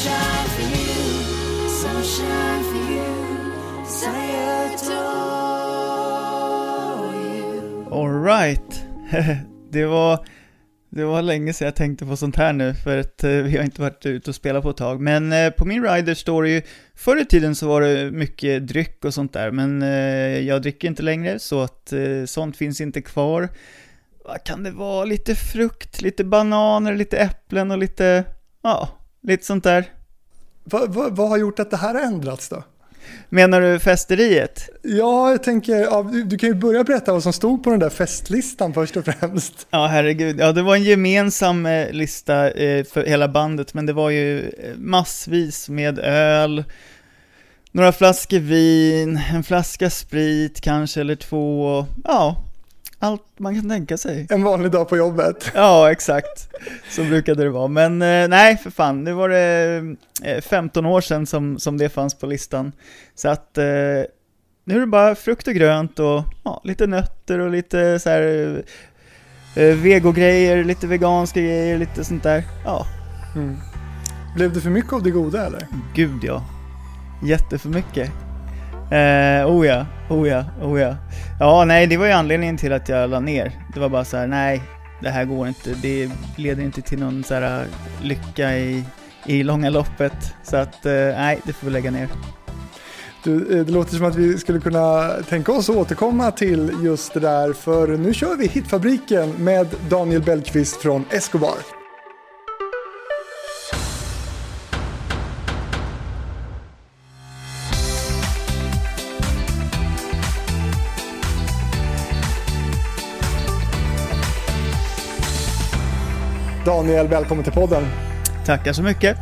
Sunshine for you, sunshine for you, I adore you. Alright. det var... Det var länge sedan jag tänkte på sånt här nu, för att eh, vi har inte varit ute och spelat på ett tag. Men eh, på min rider står det ju, förr i tiden så var det mycket dryck och sånt där, men eh, jag dricker inte längre, så att sånt finns inte kvar. Vad kan det vara? Lite frukt, lite bananer, lite äpplen och lite, ja, lite sånt där. Vad, vad, vad har gjort att det här har ändrats då? Menar du festeriet? Ja, jag tänker, ja, du, du kan ju börja berätta vad som stod på den där festlistan först och främst. Ja, herregud. Ja, det var en gemensam eh, lista eh, för hela bandet, men det var ju eh, massvis med öl, några flaskor vin, en flaska sprit kanske, eller två, ja, allt man kan tänka sig. En vanlig dag på jobbet. Ja, exakt. Så brukade det vara. Men eh, nej, för fan, nu var det eh, 15 år sedan som, som det fanns på listan. Så att eh, nu är det bara frukt och grönt och ja, lite nötter och lite så här eh, vegogrejer, lite veganska grejer, lite sånt där. Ja, Mm. Blev det för mycket av det goda eller? gud ja. Jätteför mycket. Eh, oh ja, oh ja, oh ja. Ja, nej, det var ju anledningen till att jag la ner. Det var bara så här, nej, det här går inte. Det leder inte till någon så här eh, lycka i, i långa loppet. Så att, eh, nej, det får vi lägga ner. Du, eh, det låter som att vi skulle kunna tänka oss att återkomma till just det där, för nu kör vi Hitfabriken med Daniel Bellqvist från Escobar. Daniel, välkommen till podden. Tackar så mycket.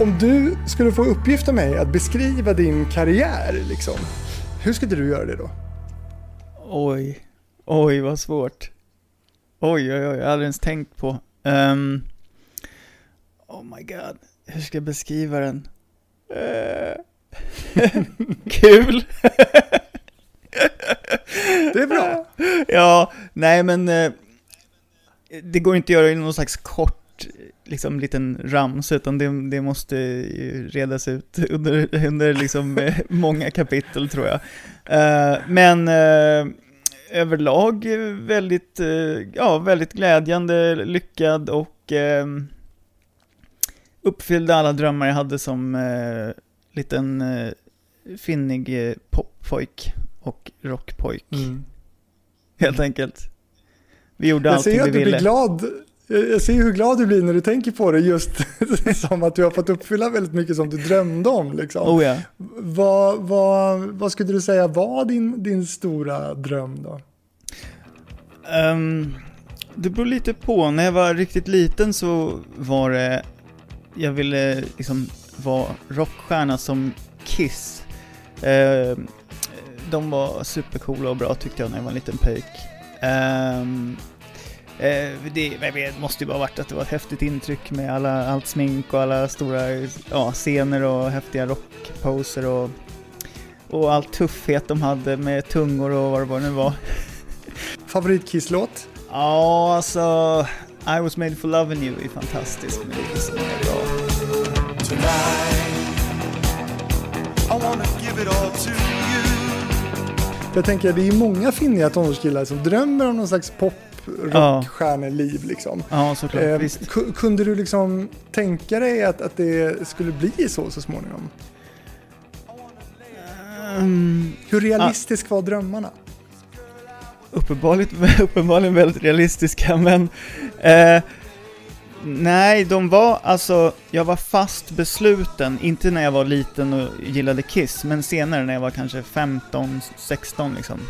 Om du skulle få uppgift av mig att beskriva din karriär, liksom, hur skulle du göra det då? Oj, oj vad svårt. Oj, oj, oj, jag hade aldrig ens tänkt på. Ehm, oh my god, hur ska jag beskriva den? Eh, Kul! Det är bra. ja, nej men eh, det går inte att göra i någon slags kort, liksom liten ramsa, utan det, det måste redas ut under, under liksom många kapitel tror jag. Eh, men eh, överlag väldigt, eh, ja, väldigt glädjande, lyckad och uppfyllde alla drömmar jag hade som liten finnig poppojk och rockpojk, helt enkelt. Vi gjorde Jag ser att du blir glad. Jag ser hur glad du blir när du tänker på det, just som att du har fått uppfylla väldigt mycket som du drömde om. Liksom. Oh ja. Vad, vad, vad skulle du säga var din, din stora dröm då? Ehm, det beror lite på. När jag var riktigt liten så var det, jag ville liksom vara rockstjärna som Kiss. Ehm, de var supercoola och bra tyckte jag när jag var en liten pöjk. Ehm, eh, det jag vet, måste ju bara varit att det var ett häftigt intryck med alla, allt smink och alla stora ja, scener och häftiga rockposer och, och all tuffhet de hade med tungor och vad det var nu var. Favoritkisslåt? Ja, alltså... I was made for loving you är fantastisk, men det är så många bra. I wanna give it all to you. Jag tänker det är många finniga tonårskillar som drömmer om någon slags pop rockstjärneliv liksom. Ja, såklart. Eh, kunde du liksom tänka dig att, att det skulle bli så så småningom? Um, Hur realistisk var drömmarna? uppenbarligen, uppenbarligen väldigt realistiska, men... Eh, nej, de var alltså... Jag var fast besluten, inte när jag var liten och gillade Kiss, men senare när jag var kanske 15, 16 liksom.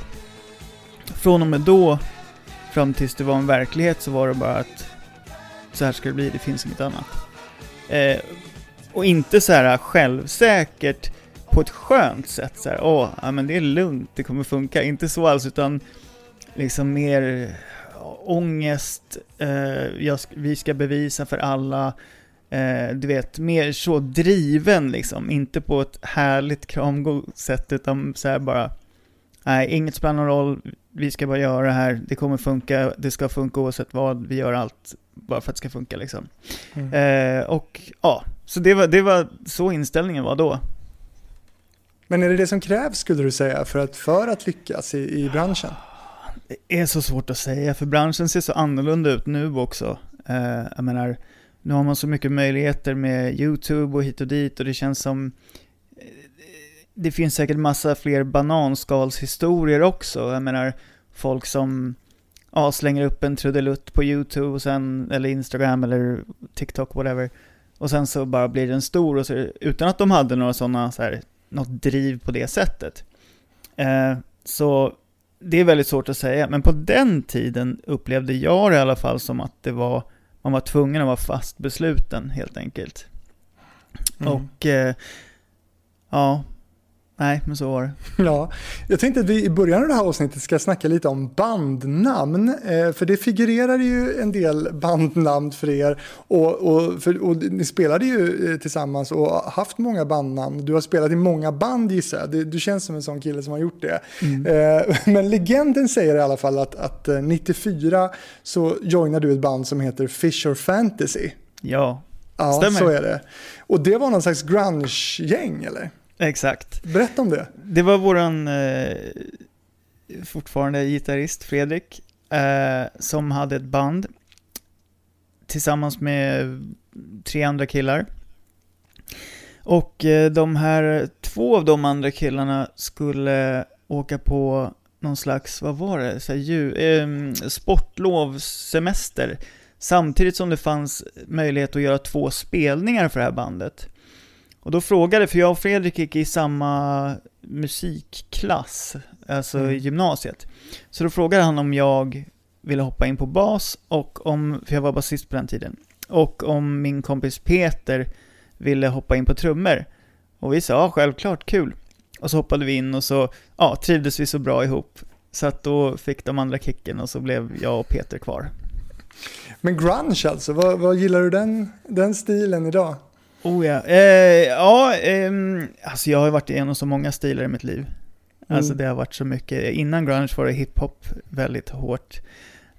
Från och med då, fram tills det var en verklighet, så var det bara att så här ska det bli, det finns inget annat. Eh, och inte så här självsäkert på ett skönt sätt så här, åh, ja, men det är lugnt, det kommer funka. Inte så alls, utan liksom mer ångest, eh, jag, vi ska bevisa för alla, eh, du vet, mer så driven liksom, inte på ett härligt kramgott sätt, utan så här bara, nej, inget spelar någon roll, vi ska bara göra det här, det kommer funka, det ska funka oavsett vad, vi gör allt bara för att det ska funka liksom. Mm. Eh, och ja, så det var, det var så inställningen var då. Men är det det som krävs skulle du säga för att, för att lyckas i, i branschen? Det är så svårt att säga, för branschen ser så annorlunda ut nu också. Eh, jag menar, nu har man så mycket möjligheter med YouTube och hit och dit och det känns som det finns säkert massa fler bananskalshistorier också. Jag menar, folk som ja, slänger upp en trudelutt på YouTube och sen, eller Instagram eller TikTok, whatever. Och sen så bara blir den stor och så, utan att de hade några sådana, så här, något driv på det sättet. Eh, så det är väldigt svårt att säga, men på den tiden upplevde jag det i alla fall som att det var, man var tvungen att vara fast besluten helt enkelt. Mm. Och eh, ja, nej men så var det. Ja, jag tänkte att vi i början av det här avsnittet ska snacka lite om bandnamn. Eh, för det figurerar ju en del bandnamn för er. Och, och, för, och ni spelade ju eh, tillsammans och har haft många bandnamn. Du har spelat i många band gissar jag. Du, du känns som en sån kille som har gjort det. Eh, men legenden säger i alla fall att, att eh, 94 så joinade du ett band som heter Fisher Fantasy. Ja, Ja, Stämmer. så är det. Och det var någon slags grunge-gäng eller? Exakt. Berätta om det. Det var våran eh, fortfarande gitarrist Fredrik eh, som hade ett band tillsammans med tre andra killar. Och eh, de här, två av de andra killarna skulle åka på någon slags, vad var det, så här, ju, eh, sportlovssemester. Samtidigt som det fanns möjlighet att göra två spelningar för det här bandet. Och då frågade, för jag och Fredrik gick i samma musikklass, alltså Mm. gymnasiet. Så då frågade han om jag ville hoppa in på bas, och om, för jag var basist på den tiden, och om min kompis Peter ville hoppa in på trummor. Och vi sa ja, självklart, kul. Och så hoppade vi in och så ja, trivdes vi så bra ihop. Så att då fick de andra kicken och så blev jag och Peter kvar. Men grunge alltså, vad, vad gillar du den, den stilen idag? Oh ja, eh, ja ehm, alltså jag har varit igenom så många stilar i mitt liv. Alltså Mm. det har varit så mycket. Innan grunge var det hiphop väldigt hårt.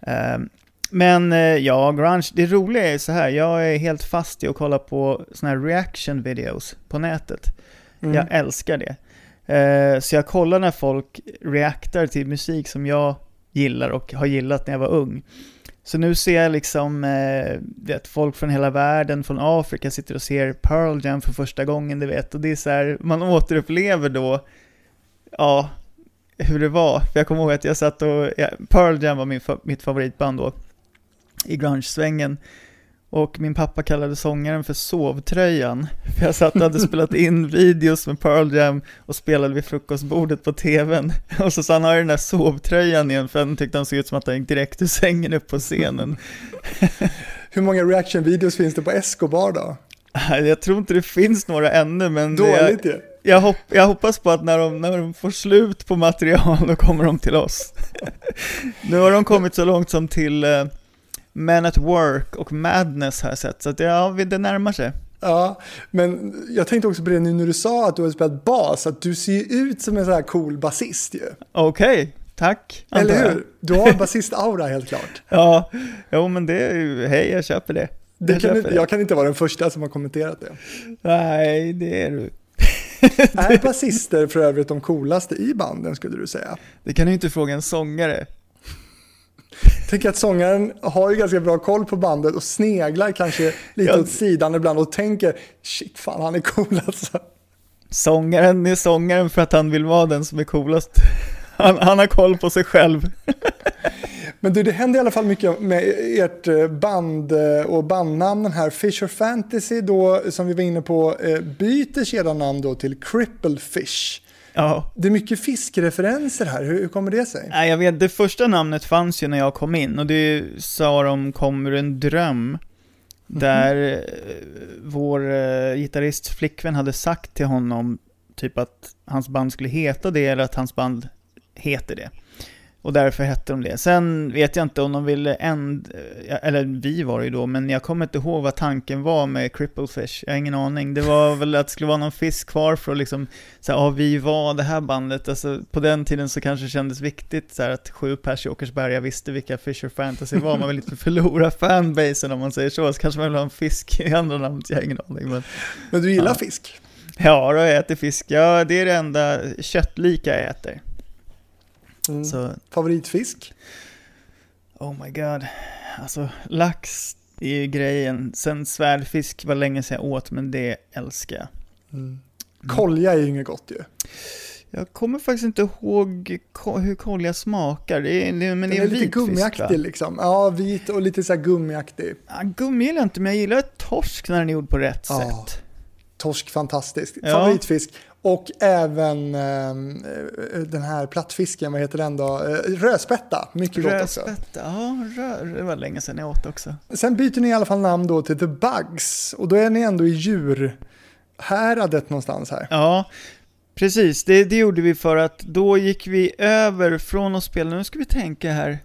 Ehm, men eh, ja, grunge, det roliga är så här, jag är helt fast i att kolla på såna här reaction videos på nätet. Mm. Jag älskar det. Eh, så jag kollar när folk reaktar till musik som jag gillar och har gillat när jag var ung. Så nu ser jag liksom, eh, vet, folk från hela världen, från Afrika sitter och ser Pearl Jam för första gången, du vet. Och det är så här, man återupplever då, ja, hur det var. För jag kommer ihåg att jag satt och, ja, Pearl Jam var min, mitt favoritband då, i grunge-svängen. Och min pappa kallade sångaren för sovtröjan. För jag satt och hade spelat in videos med Pearl Jam och spelade vid frukostbordet på tvn. Och så sa han, har den där sovtröjan igen? För han tyckte han såg ut som att han gick direkt ur sängen upp på scenen. Hur många reaction-videos finns det på Escobar då? Jag tror inte det finns några ännu, men jag, Dåligt ju. jag, hopp, jag hoppas på att när de, när de får slut på material, då kommer de till oss. nu har de kommit så långt som till eh, Men at Work och Madness har jag sett, så att ja, det närmar sig. Ja, men jag tänkte också på det nu när du sa att du har spelat bas, att du ser ut som en sån här cool basist ju. Okej, tack. antar Eller jag. hur? Du har basist-aura helt klart. Ja, jo men det är ju, hej jag köper det. Det Jag kan, köper inte- jag kan inte vara den första som har kommenterat det. Nej, det är du. Är basister för övrigt de coolaste i banden skulle du säga? Det kan du inte fråga en sångare. Tänk att sångaren har ju ganska bra koll på bandet och sneglar kanske lite Ja. åt sidan ibland och tänker shit fan han är cool alltså. Sångaren är sångaren för att han vill vara den som är coolast. Han, han har koll på sig själv. Men du, det händer i alla fall mycket med ert eh, band eh, och bandnamnen här. Fisher Fantasy då, som vi var inne på, eh, byter sedan namn då till Crippled Fish. Ja. Det är mycket fiskreferenser här, hur, hur kommer det sig? Nej, jag vet, det första namnet fanns ju när jag kom in och det sa de kom ur en dröm. Där eh, vår eh, gitarrists flickvän hade sagt till honom typ att hans band skulle heta det eller att hans band heter det. Och därför hette de det. Sen vet jag inte om de ville änd... Eller vi var det ju då, men jag kommer inte ihåg vad tanken var med Cripplefish. Jag har ingen aning. Det var väl att det skulle vara någon fisk kvar för att liksom, så här, ja vi var det här bandet. Alltså på den tiden så kanske det kändes viktigt så här, att sju pers i Åkersberga visste vilka Fisher Fantasy var. Man vill inte förlora fanbasen om man säger så. Så kanske man vill ha en fisk i andra namnet, jag har ingen aning. Men, Men du gillar Ja. fisk? ja, då jag äter fisk. Ja, det är det enda köttlika jag äter. Mm. Så Favoritfisk? Oh my god. Alltså, lax är ju grejen. Sen svärdfisk var länge sedan jag åt, men det älskar jag. Mm. Kolja är ju inget gott ju. Jag kommer faktiskt inte ihåg ko- hur kolja smakar. Det är, det, men Den det är, är lite vit fisk gummiaktig liksom. Ja, vit och lite så här gummiaktig. Ja, gummi gillar jag inte, men jag gillar torsk när den är gjord på rätt Ja. sätt. Torsk, fantastiskt. Ja. Favoritfisk. Och även ehm, eh, den här plattfisken, vad heter den då? Eh, Rödspätta, mycket gott också. Rödspätta, ja, rö, det var länge sedan jag åt också. Sen byter ni i alla fall namn då till The Bugs. Och då är ni ändå i djurhäradet någonstans här. Ja, precis. Det, det gjorde vi för att då gick vi över från att spela, nu ska vi tänka här.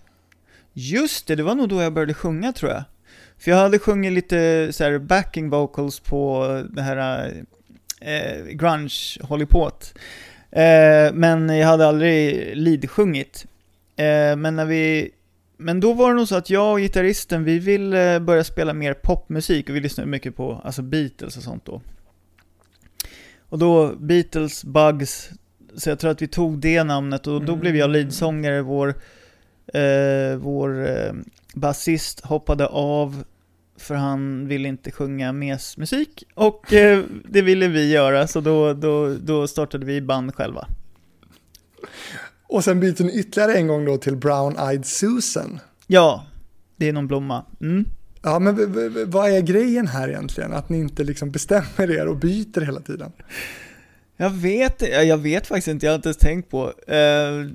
Just det, det var nog då jag började sjunga tror jag. För jag hade sjungit lite så backing vocals på det här eh, grunge håller på eh, Men jag hade aldrig lead-sjungit. Eh, men när vi men då var det nog så att jag och gitarristen, vi ville börja spela mer popmusik och vi lyssnade mycket på alltså Beatles och sånt då. Och då Beatles, Bugs, så jag tror att vi tog det namnet och då blev jag leadsångare, vår, eh, vår eh, basist hoppade av för han ville inte sjunga mesmusik och eh, det ville vi göra så då, då, då startade vi band själva. Och sen byter ni ytterligare en gång då till Brown Eyed Susan. Ja, det är någon blomma. Mm. Ja, men vad är grejen här egentligen? Att ni inte liksom bestämmer er och byter hela tiden. Jag vet ja, jag vet faktiskt inte, jag har inte ens tänkt på. Eh,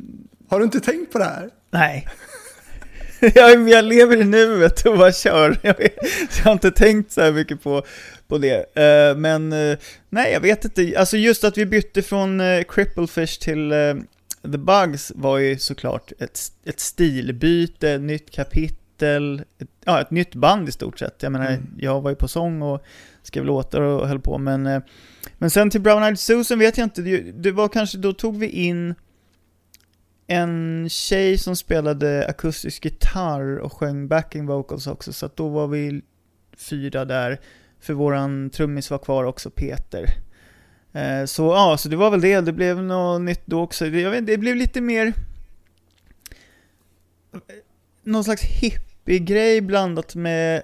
Har du inte tänkt på det här? nej. jag, jag lever i nuet och bara kör. Jag, jag har inte tänkt så här mycket på, på det. Eh, men eh, nej, jag vet inte. Alltså just att vi bytte från uh, Cripplefish till eh, The Bugs var ju såklart ett, ett stilbyte, nytt kapitel, ett, ja, ett nytt band i stort sett. Jag menar, Mm. jag var ju på sång och skrev låtar och höll på, men, eh, men sen till Brown Eyed Susan vet jag inte, det, det var kanske, då tog vi in en tjej som spelade akustisk gitarr och sjöng backing vocals också, så då var vi fyra där, för våran trummis var kvar också, Peter. Eh, Så ja, så det var väl det, det blev något nytt då också. Det, jag vet, det blev lite mer någon slags hippie-grej blandat med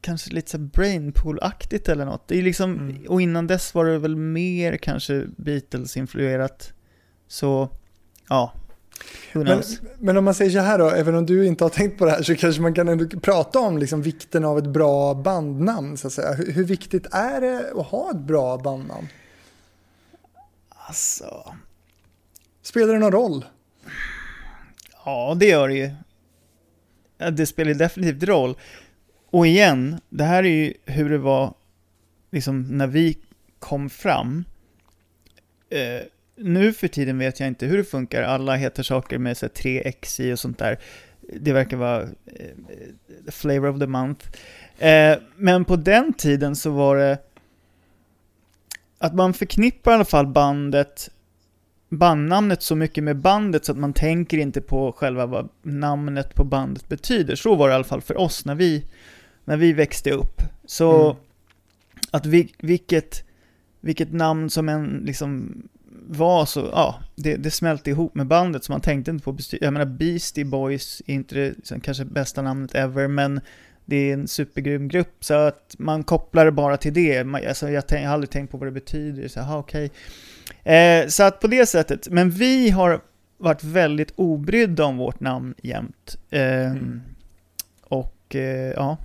kanske lite så brainpool-aktigt eller något. Det är liksom, Mm. och innan dess var det väl mer kanske Beatles-influerat. Så, ja. Men, men om man säger så här då, även om du inte har tänkt på det här så kanske man kan ändå prata om liksom vikten av ett bra bandnamn så att säga. Hur, hur viktigt är det att ha ett bra bandnamn? Alltså, Spelar det någon roll? ja det gör det ju. Det spelar definitivt roll. Och igen, det här är ju hur det var liksom när vi kom fram. Eh, nu för tiden vet jag inte hur det funkar. Alla heter saker med så här, 3x i och sånt där. Det verkar vara eh, flavor of the month. Eh, men på den tiden så var det att man förknippar i alla fall bandet bandnamnet så mycket med bandet så att man tänker inte på själva vad namnet på bandet betyder. Så var det i alla fall för oss när vi, när vi växte upp. Så Mm. att vi, vilket, vilket namn som än liksom var så, ja, det, det smälte ihop med bandet så man tänkte inte på Jag menar Beastie Boys är inte det liksom, kanske bästa namnet ever, men det är en supergrym grupp så att man kopplar det bara till det. Man, alltså, jag, tänk, jag har aldrig tänkt på vad det betyder, så aha, okej. Eh, så att på det sättet, men vi har varit väldigt obrydda om vårt namn jämt. Eh, Mm. Och eh, ja,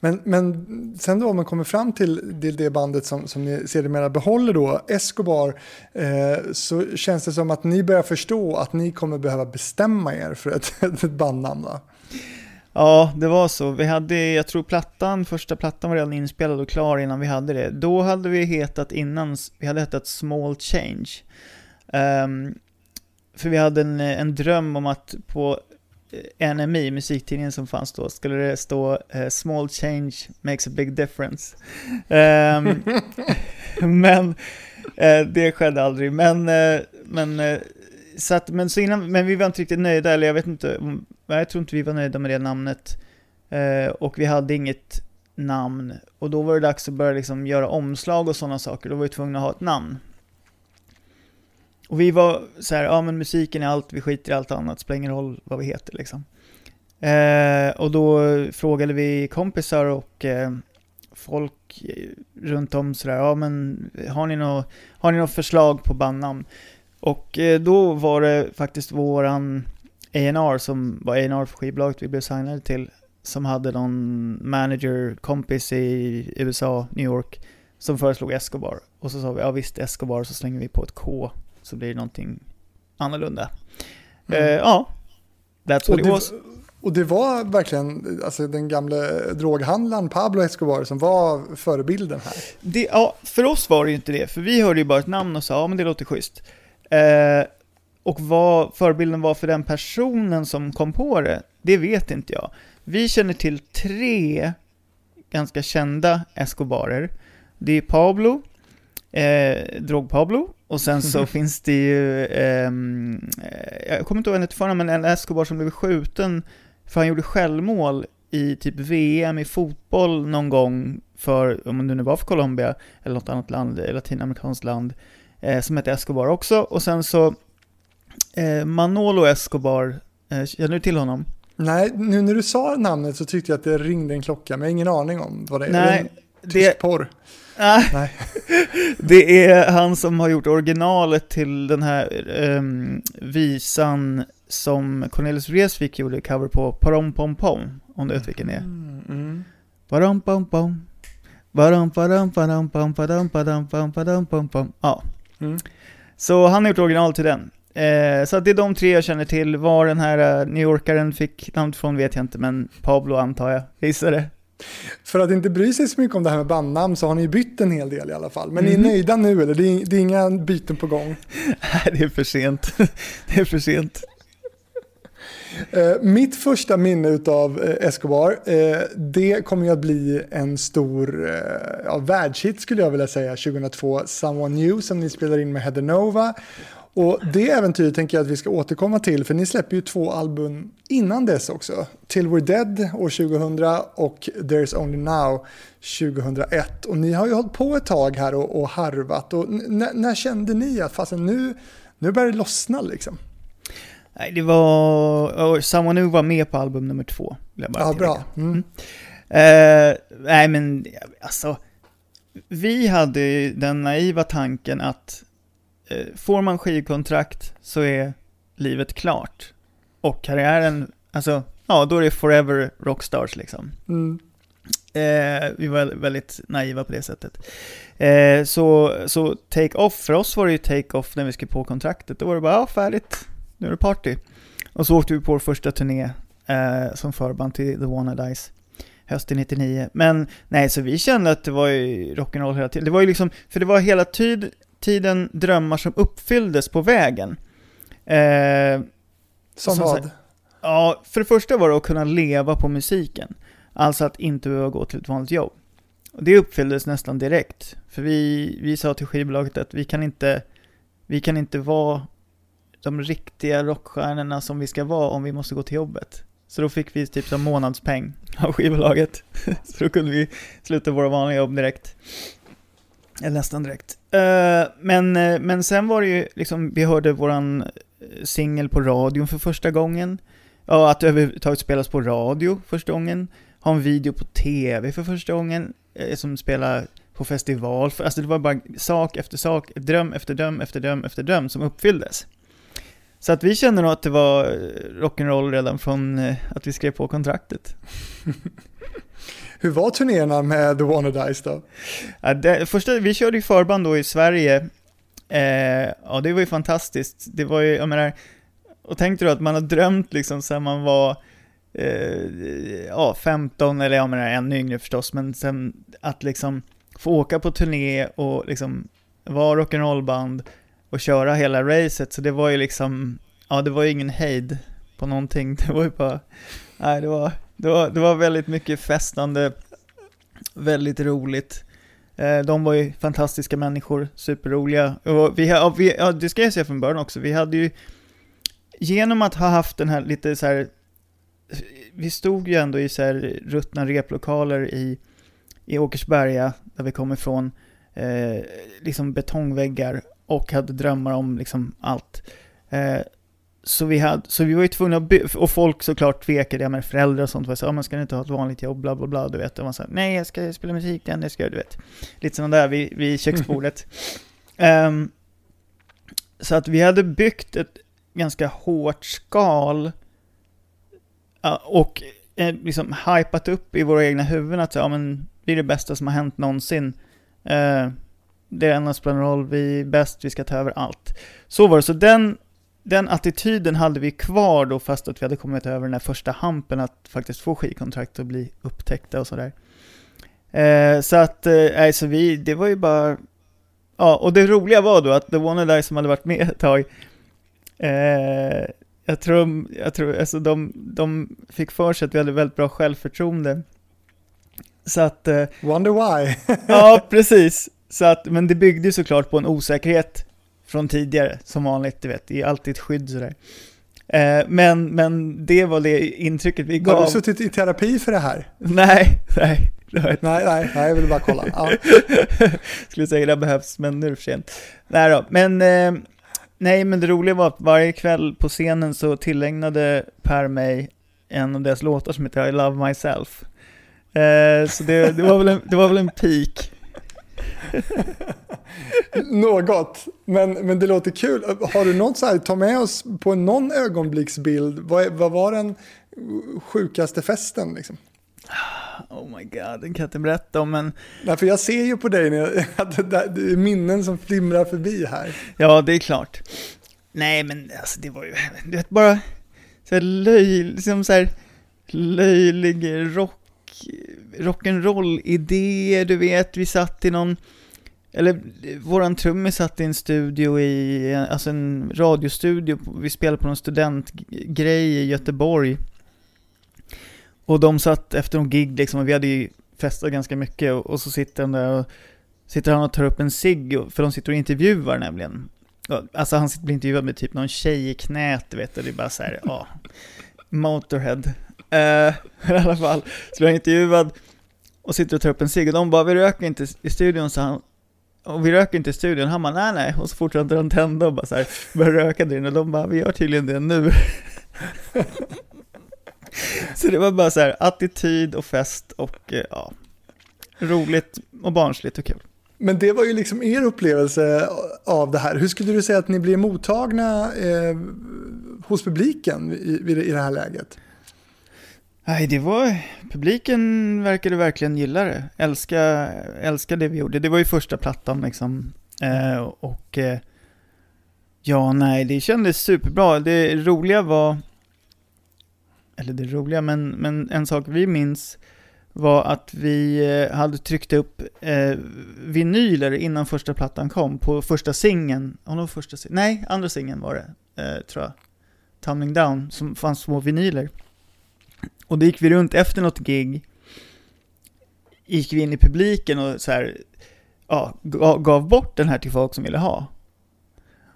men, men sen då om man kommer fram till, till det bandet som, som ni sedermera behåller då, Escobar, eh, så känns det som att ni börjar förstå att ni kommer behöva bestämma er för ett, ett bandnamn va? Ja, det var så. Vi hade, jag tror plattan, första plattan var redan inspelad och klar innan vi hade det. Då hade vi hetat innan, vi hade hetat Small Change. Um, för vi hade en, en dröm om att på NMI, musiktidningen som fanns då, skulle det stå eh, “Small change makes a big difference”. um, men uh, det skedde aldrig. Men, uh, men, uh, så att, men, så innan, men vi var inte riktigt nöjda, eller jag vet inte, jag tror inte vi var nöjda med det namnet. Och vi hade inget namn. Och då var det dags att börja liksom göra omslag och sådana saker. Då var vi tvungna att ha ett namn. Och vi var så här, ja men musiken är allt, vi skiter i allt annat, spelar ingen roll vad vi heter liksom. Eh, och då frågade vi kompisar och eh, folk runt om sådär, ja men har ni något, har ni något förslag på bandnamn? Och eh, då var det faktiskt våran A&R som var A&R för skivbolaget vi blev signade till, som hade någon manager, kompis i USA, New York, som föreslog Escobar. Och så sa vi, ja visst Escobar, så slänger vi på ett K, så blir det någonting annorlunda. Mm. Eh, ja, that's Och what it det, was. och det var verkligen alltså, den gamla droghandlaren Pablo Escobar som var förebilden här. Det, ja, för oss var det ju inte det, för vi hörde ju bara ett namn och sa, ja men det låter schysst. Eh, och vad förebilden var för den personen som kom på det, det vet inte jag. Vi känner till tre ganska kända Escobarer. Det är Pablo, eh, Drog-Pablo, och sen så finns det ju, ehm, eh, jag kommer inte ihåg vad han förnamn, men en Escobar som blev skjuten för han gjorde självmål i typ VM i fotboll någon gång för, om det nu var för Colombia, eller något annat land, latinamerikanskt land, eh, som hette Escobar också. Och sen så eh, Manolo Escobar, eh, känner du till honom? Nej, nu när du sa namnet så tyckte jag att det ringde en klocka, men jag har ingen aning om vad det är. Nej, tysk det- porr? Ah, Nej. det är han som har gjort originalet till den här ehm, visan som Cornelis Vreeswijk gjorde cover på, Parom Pom Pom, om du vet vilken det är. Mm, mm. Param pam pam. Param param param pam param param pam param pam pam. Ja. Mm. Så han har gjort original till den. Eh, så det är de tre jag känner till. Var den här uh, New Yorkaren fick namnet från vet jag inte, men Pablo antar jag. Gissar det. För att inte bry sig så mycket om det här med bandnamn så har ni bytt en hel del i alla fall. Men ni är Mhm. nöjda nu eller? Det är, det är inga byten på gång? Nej, det är för sent. det är för sent. Eh, mitt första minne av eh, Escobar, eh, det kommer ju att bli en stor ja, världshit skulle jag vilja säga 2002, Someone New som ni spelar in med Heather Nova. Och det äventyret tänker jag att vi ska återkomma till för ni släpper ju två album innan dess också. Till We're Dead år 2000 och There's Only Now 2001. Och ni har ju hållit på ett tag här och, och harvat. Och när- kände ni att fasen nu, nu börjar det lossna liksom? Nej, det var... Someone New var med på album nummer två. Jag bara Ja, bra. Mm. Eh, nej men, alltså. Vi hade den naiva tanken att får man skivkontrakt så är livet klart. Och karriären, alltså, ja då är det forever rockstars liksom. Mm. Eh, vi var väldigt naiva på det sättet. Eh, så, så take-off, för oss var det ju take-off när vi skrev på kontraktet. Då var det bara, ja färdigt, nu är det party. Och så åkte vi på vår första turné eh, som förband till The Wanna Dice hösten 99. Men nej, så vi kände att det var ju rock'n'roll hela tiden. Det var ju liksom, för det var hela tid, tiden drömmar som uppfylldes på vägen. Eh, Som vad? Ja, för det första var det att kunna leva på musiken. Alltså att inte behöva gå till ett vanligt jobb. Och det uppfylldes nästan direkt. För vi, vi sa till skivbolaget att vi kan inte, vi kan inte vara de riktiga rockstjärnorna som vi ska vara om vi måste gå till jobbet. Så då fick vi typ som månadspeng av skivbolaget. Så då kunde vi sluta våra vanliga jobb direkt. Eller nästan direkt. Eh, men, eh, men sen var det ju liksom, vi hörde våran eh, singel på radion för första gången. Ja, att det överhuvudtaget spelas på radio första gången. Ha en video på tv för första gången. Som spelar på festival. Alltså det var bara sak efter sak, dröm efter dröm efter dröm efter dröm som uppfylldes. Så att vi känner nog att det var rock'n'roll redan från att vi skrev på kontraktet. Hur var turnéerna med The Wanna Dice då? Ja, det, första, vi körde ju förband då i Sverige. Eh, ja, det var ju fantastiskt. Det var ju, jag menar, och tänkte då att man har drömt liksom sen man var eh, ja, 15, eller jag menar ännu yngre förstås, men sen att liksom få åka på turné och liksom vara rock'n'roll-band och köra hela racet, så det var ju liksom, ja det var ju ingen hejd på någonting. Det var ju bara, nej det var, det var, det var väldigt mycket festande, väldigt roligt. Eh, de var ju fantastiska människor, superroliga. Och vi, ja, vi, ja, det ska jag säga från början också, vi hade ju, genom att ha haft den här lite så här, vi stod ju ändå i så här ruttna replokaler i, i Åkersberga, där vi kom ifrån, eh, liksom betongväggar och hade drömmar om liksom allt. Eh, så, vi hade, så vi var ju tvungna att by- och folk såklart tvekade, ja men föräldrar och sånt var så, ja man ska inte ha ett vanligt jobb, bla bla bla, du vet. Och man sa, nej jag ska spela musik, den jag ska du vet. Lite sådana där vid, vid köksbordet. Ehm, så att vi hade byggt ett ganska hårt skal ja, och eh, liksom hypat upp i våra egna huvuden att ja men det är det bästa som har hänt någonsin. Eh, det är som spelar roll, vi är bäst, vi ska ta över allt. Så var det, så den, den attityden hade vi kvar då fast att vi hade kommit över den här första hampen att faktiskt få skivkontrakt och bli upptäckta och sådär. Eh, så att, eh, så vi, det var ju bara, ja, och det roliga var då att The Wanna Die som hade varit med ett tag, eh, jag tror, jag tror, alltså de, de fick för sig att vi hade väldigt bra självförtroende. Så att, eh, Wonder why. ja precis. Så att, men det byggde ju såklart på en osäkerhet från tidigare, som vanligt, du vet, det är alltid ett skydd sådär. Eh, men, men det var det intrycket vi Har gav. du suttit i terapi för det här? Nej, nej. har. Nej, nej, nej, jag vill bara kolla. Ja. Skulle säga det behövs, men nu är det för sent. Nej då, men, eh, nej, men det roliga var att varje kväll på scenen så tillägnade Per mig en av deras låtar som heter I Love Myself. Eh, så det, det, var väl en, det var väl en peak. Något, men, men det låter kul. Har du något så här, ta med oss på någon ögonblicksbild. Vad, vad var den sjukaste festen liksom? Oh my god, den kan jag inte berätta om, men Nej, för jag ser ju på dig att det är minnen som flimrar förbi här. ja, det är klart. Nej, men alltså det var ju, du vet, bara så här löj, liksom så här löjlig rock, rock'n'roll-idéer, du vet, vi satt i någon, eller våran trummis satt i en studio i, alltså en radiostudio, vi spelade på någon studentgrej i Göteborg. Och de satt efter någon gig liksom, och vi hade ju festat ganska mycket, och, och så sitter han där och sitter han och tar upp en cigg, för de sitter och intervjuar nämligen. Alltså han sitter och blir intervjuad med typ någon tjej i knät, du vet, och det är bara så här, ja, Motorhead. Eh, I alla fall, så blev han intervjuad och sitter och tar upp en cigg, och de bara, vi röker inte i studion, så han, och vi röker inte i studion, han bara, nej nej, och så fortsätter han tända och bara så här, börjar röka där inne, och de bara, vi gör tydligen det nu. så det var bara så här, attityd och fest och eh, ja, roligt och barnsligt och kul. Men det var ju liksom er upplevelse av det här. Hur skulle du säga att ni blev mottagna eh, hos publiken i, i det här läget? Nej, det var, publiken verkade verkligen gilla det. Älska, älska det vi gjorde. Det var ju första plattan liksom. Eh, och eh, ja, nej, det kändes superbra. Det roliga var, eller det roliga, men, men en sak vi minns var att vi eh, hade tryckt upp eh, vinyler innan första plattan kom på första singeln. Första? Nej, andra singeln var det, eh, tror jag. Tumbling Down, som fanns små vinyler. Och då gick vi runt efter något gig, gick vi in i publiken och så här, ja, gav, bort den här till folk som ville ha.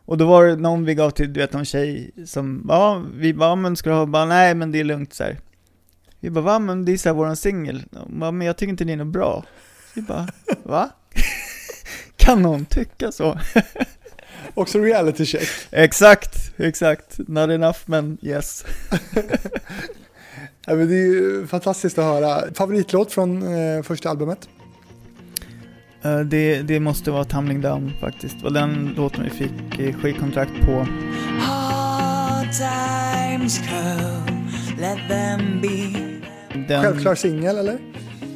Och då var det någon vi gav till, du vet, någon tjej som, ja, vi bara, men ska du ha? Bara, nej, men det är lugnt så här. Vi bara, va, men det är så här våran singel. Men jag tycker inte det är något bra. Vi bara, va? kan någon tycka så? Också reality check. exakt, exakt. Not enough, men yes. Ja, men det är ju fantastiskt att höra. Favoritlåt från eh, första albumet? Eh, det, det måste vara Tumbling Down faktiskt. Det var den låten vi fick eh, skivkontrakt på. Hard times come, let them be. Den, Självklar singel eller?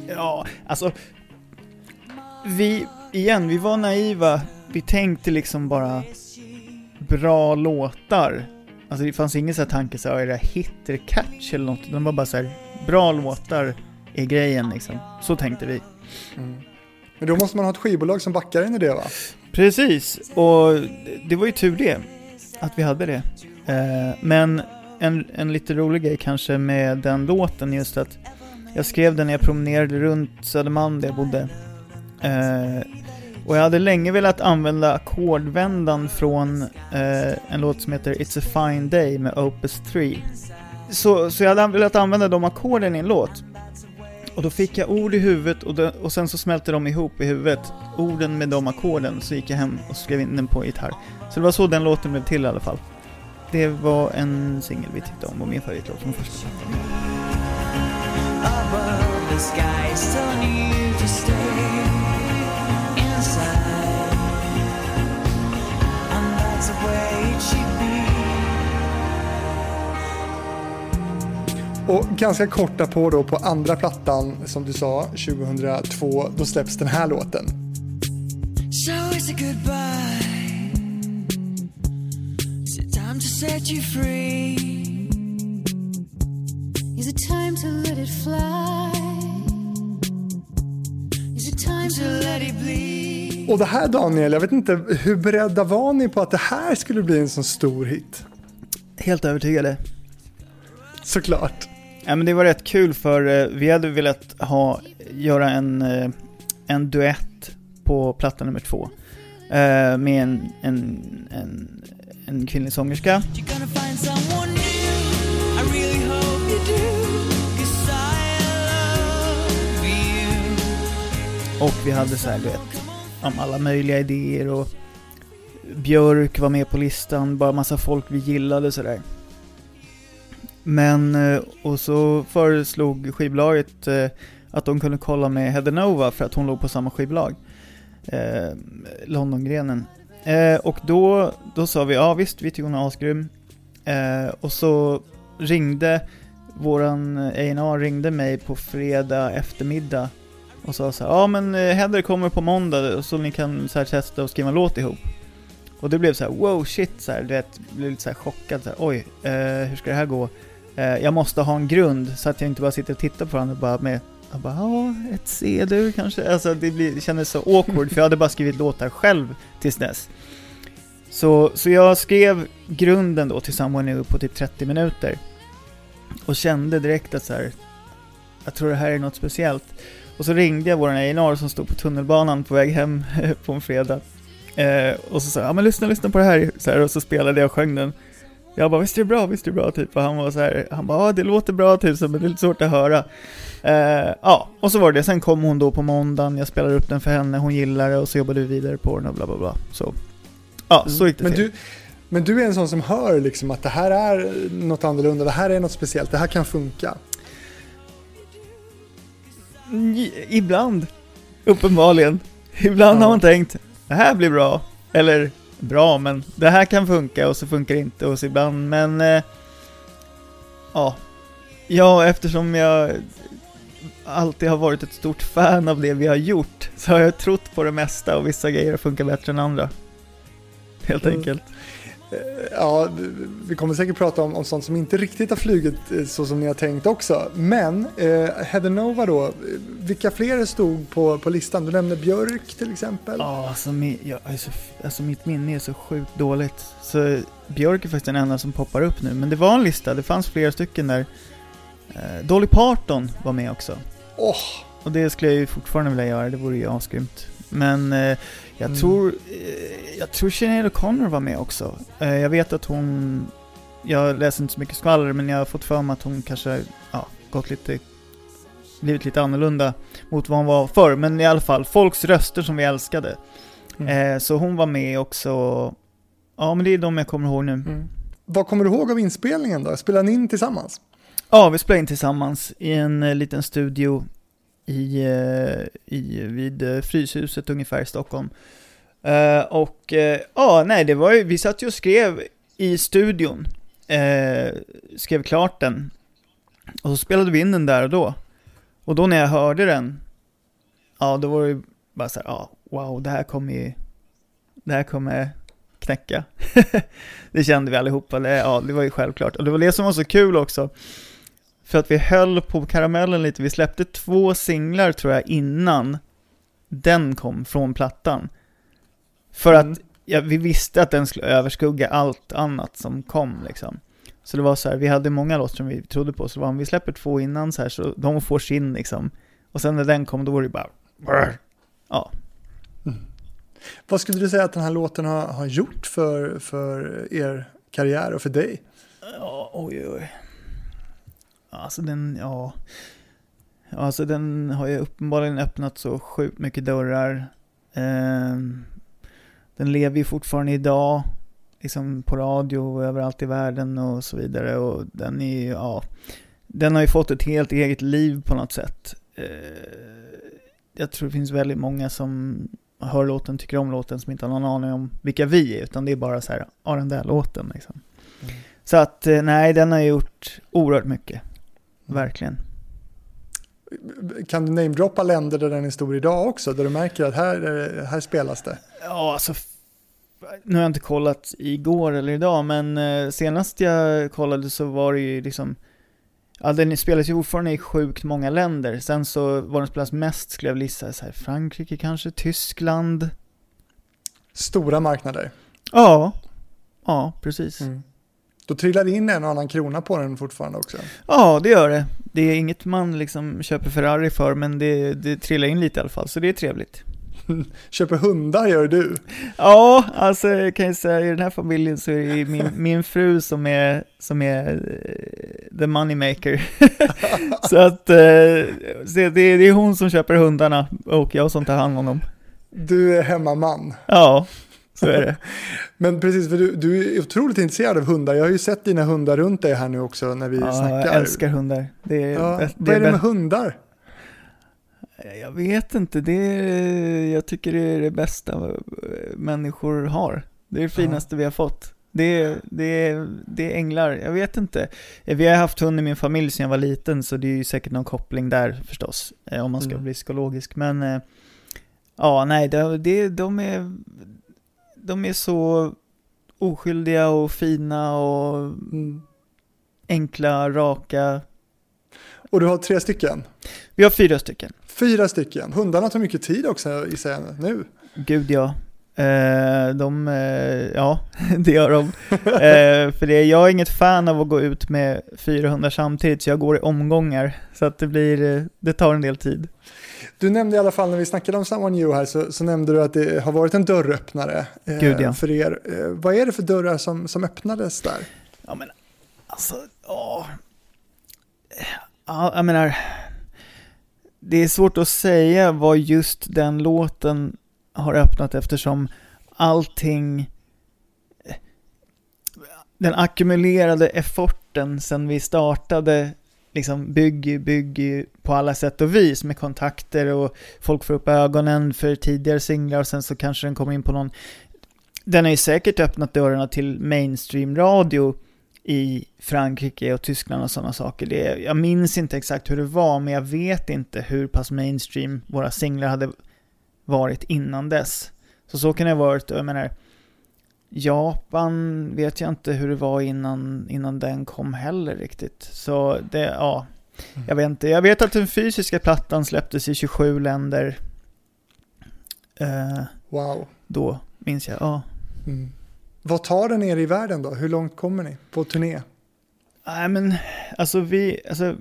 Ja, alltså. Vi, igen, vi var naiva. Vi tänkte liksom bara bra låtar. Alltså det fanns ingen så här tanke så här, är det hit, det catch eller något? De var bara så här, bra låtar är grejen liksom. Så tänkte vi. Men då måste man ha ett skivbolag som backar in i det va? Precis, och det var ju tur det. Att vi hade det. Eh, men en, en lite rolig grej kanske med den låten just att jag skrev den när jag promenerade runt Södermalm där jag bodde. Och jag hade länge velat använda ackordvändan från eh, en låt som heter It's a fine day med Opus 3. Så, så jag hade velat använda de ackorden i en låt. Och då fick jag ord i huvudet och, då, och sen så smälte de ihop i huvudet. Orden med de ackorden, så gick jag hem och skrev in den på gitarr. Så det var så den låten blev till i alla fall. Det var en singel vi tyckte om och min favoritlåt från första plattan. above the sky still need to stay och ganska korta på då på andra plattan, som du sa, 2002, då släpps den här låten. So it's a goodbye. Is it time to set you free? Is it time to let it fly? Is it time To to let it bleed. Och det här Daniel, jag vet inte, hur beredda var ni på att det här skulle bli en sån stor hit? Helt övertygade. Såklart. Ja men det var rätt kul för eh, vi hade velat ha, göra en, eh, en duett på platta nummer två. Eh, med en, en, en, en kvinnlig sångerska. Och vi hade så här, du vet, om alla möjliga idéer och Björk var med på listan, bara massa folk vi gillade sådär. Men, eh, och så föreslog skivbolaget eh, att de kunde kolla med Headenova för att hon låg på samma skivbolag. Eh, Londongrenen. Eh, och då, då sa vi, ja visst, vi tycker hon är asgrym. Eh, och så ringde våran A&R ringde mig på fredag eftermiddag och sa så här, ja men eh, Heather kommer på måndag så ni kan så här testa och skriva en låt ihop. Och det blev så här, wow shit, så här, du vet, blev lite så här chockad så här, oj, eh, hur ska det här gå? Eh, jag måste ha en grund så att jag inte bara sitter och tittar på varandra och bara med, jag bara, ja, ett C-dur kanske? Alltså det, blir, det kändes så awkward för jag hade bara skrivit låtar själv tills dess. Så, så jag skrev grunden då till Someone New på typ 30 minuter. Och kände direkt att så här, jag tror det här är något speciellt. Och så ringde jag våran A&R som stod på tunnelbanan på väg hem på en fredag. Eh, och så sa jag, ja men lyssna, lyssna på det här. Så här och så spelade jag och sjöng den. Jag bara, visst är det bra, visst är det bra, typ. Och han var så här, han bara, ja det låter bra, typ, men det är lite svårt att höra. Eh, ja, och så var det. Sen kom hon då på måndagen, jag spelade upp den för henne, hon gillade det och så jobbade vi vidare på den och bla bla bla. Så, ja, så gick det Men till. du, men du är en sån som hör liksom att det här är något annorlunda, det här är något speciellt, det här kan funka. Ibland. Uppenbarligen. Ibland Ja. har man tänkt, det här blir bra. Eller, bra, men det här kan funka och så funkar det inte och så ibland, men... Eh, ja. Ja, eftersom jag alltid har varit ett stort fan av det vi har gjort, så har jag trott på det mesta och vissa grejer funkar bättre än andra. Helt Mm. enkelt. Eh, Ja, vi kommer säkert prata om, om sånt som inte riktigt har flugit eh, så som ni har tänkt också. Men eh, Headenova då, eh, vilka fler stod på, på listan? Du nämnde Björk till exempel. Ja, alltså, mi, jag, är så, alltså mitt minne är så sjukt dåligt. Så Björk är faktiskt den enda som poppar upp nu. Men det var en lista, det fanns flera stycken där. Eh, Dolly Parton var med också. Åh, Och det skulle jag ju fortfarande vilja göra, det vore ju asgrymt. Men eh, jag Mm. tror, eh, jag tror Sinead O'Connor var med också. Eh, jag vet att hon, jag läser inte så mycket skvaller, men jag har fått för mig att hon kanske, ja, gått lite, blivit lite annorlunda mot vad hon var förr. Men i alla fall, folks röster som vi älskade. Mm. Eh, så hon var med också. Ja, men det är de jag kommer ihåg nu. Mm. Vad kommer du ihåg av inspelningen då? Spelade ni in tillsammans? Ja, vi spelade in tillsammans i en liten studio i, eh, i, vid eh, Fryshuset ungefär i Stockholm. Uh, och uh, ja, nej, det var ju, vi satt ju och skrev i studion. uh, skrev klart den. Och så spelade vi in den där och då. Och då när jag hörde den, ja då var det ju bara så här, ja, wow, det här kommer ju, det här kommer knäcka. det kände vi allihopa, det, ja det var ju självklart. Och det var det som var så kul också. För att vi höll på karamellen lite, vi släppte två singlar tror jag innan den kom från plattan. För Mm. att ja, vi visste att den skulle överskugga allt annat som kom liksom. Så det var så här, vi hade många låtar som vi trodde på, så det var om vi släpper två innan så här, så de får sin liksom. Och sen när den kom, då var det bara... brr. Ja. Vad skulle du säga att den här låten har, har gjort för, för er karriär och för dig? Ja, oj, oj. Alltså den, ja. Alltså den har ju uppenbarligen öppnat så sjukt mycket dörrar. Ehm, den lever ju fortfarande idag, liksom på radio och överallt i världen och så vidare. Och den är ju, ja, den har ju fått ett helt eget liv på något sätt. Ehm, jag tror det finns väldigt många som hör låten, tycker om låten, som inte har någon aning om vilka vi är, utan det är bara så här, ja den där låten liksom. Så att, eh, nej, den har gjort oerhört mycket. Verkligen. Kan du namedroppa länder där den är stor idag också? Där du märker att här, är det- här spelas det? Ja, alltså, nu har jag inte kollat igår eller idag, men eh, senast jag kollade så var det ju liksom, ja den spelas ju fortfarande i sjukt många länder. Sen så var den spelas mest, skulle jag vilja gissa, så här, Frankrike kanske, Tyskland. Stora marknader. Ja, ja, precis. Då trillar det in en och annan krona på den fortfarande också. Ja, det gör det. Det är inget man liksom köper Ferrari för, men det, det trillar in lite i alla fall, så det är trevligt. Köper hundar gör du. Ja, alltså jag kan ju säga i den här familjen så är det min, min fru som är, som är eh, the moneymaker. så att eh, så det, det är hon som köper hundarna och jag som tar hand om dem. Du är hemmaman. Ja, så är det. Men precis, för du, du är otroligt intresserad av hundar. Jag har ju sett dina hundar runt dig här nu också när vi Ja, snackar. jag älskar hundar. Det är, Ja, bäst- vad är det med hundar? Jag vet inte, det är, jag tycker det är det bästa människor har. Det är det finaste vi har fått. Det är, det, är, det är änglar, jag vet inte. Vi har haft hund i min familj sedan jag var liten, så det är ju säkert någon koppling där förstås, eh, om man ska Mm. bli psykologisk. Men eh, ja, nej, det, det, de, är, de är så oskyldiga och fina och Mm. enkla, raka. Och du har tre stycken. Vi har fyra stycken. Fyra stycken. Hundarna tar mycket tid också gissar jag nu. Gud ja. Eh, de, eh, ja, det gör de. Eh, för det, jag är inget fan av att gå ut med fyra hundar samtidigt, så jag går i omgångar. Så att det blir, eh, det tar en del tid. Du nämnde i alla fall när vi snackade om Someone New här så, så nämnde du att det har varit en dörröppnare eh, Gud, ja. för er. Eh, vad är det för dörrar som, som öppnades där? Ja men, alltså, ja. Ja, jag menar, det är svårt att säga vad just den låten har öppnat eftersom allting den ackumulerade efforten sen vi startade liksom bygger, bygger på alla sätt och vis med kontakter och folk får upp ögonen för tidigare singlar och sen så kanske den kommer in på någon den har ju säkert öppnat dörrarna till mainstream radio i Frankrike och Tyskland och sådana saker. Det, jag minns inte exakt hur det var, men jag vet inte hur pass mainstream våra singlar hade varit innan dess. Så så kan det ha varit, jag menar, Japan vet jag inte hur det var innan, innan den kom heller riktigt. Så det, ja, jag vet inte. Jag vet att den fysiska plattan släpptes i 27 länder. Eh, Wow. då, minns jag. Ja. Mm. Vad tar den er i världen då? Hur långt kommer ni på turné? Nej men, alltså vi, alltså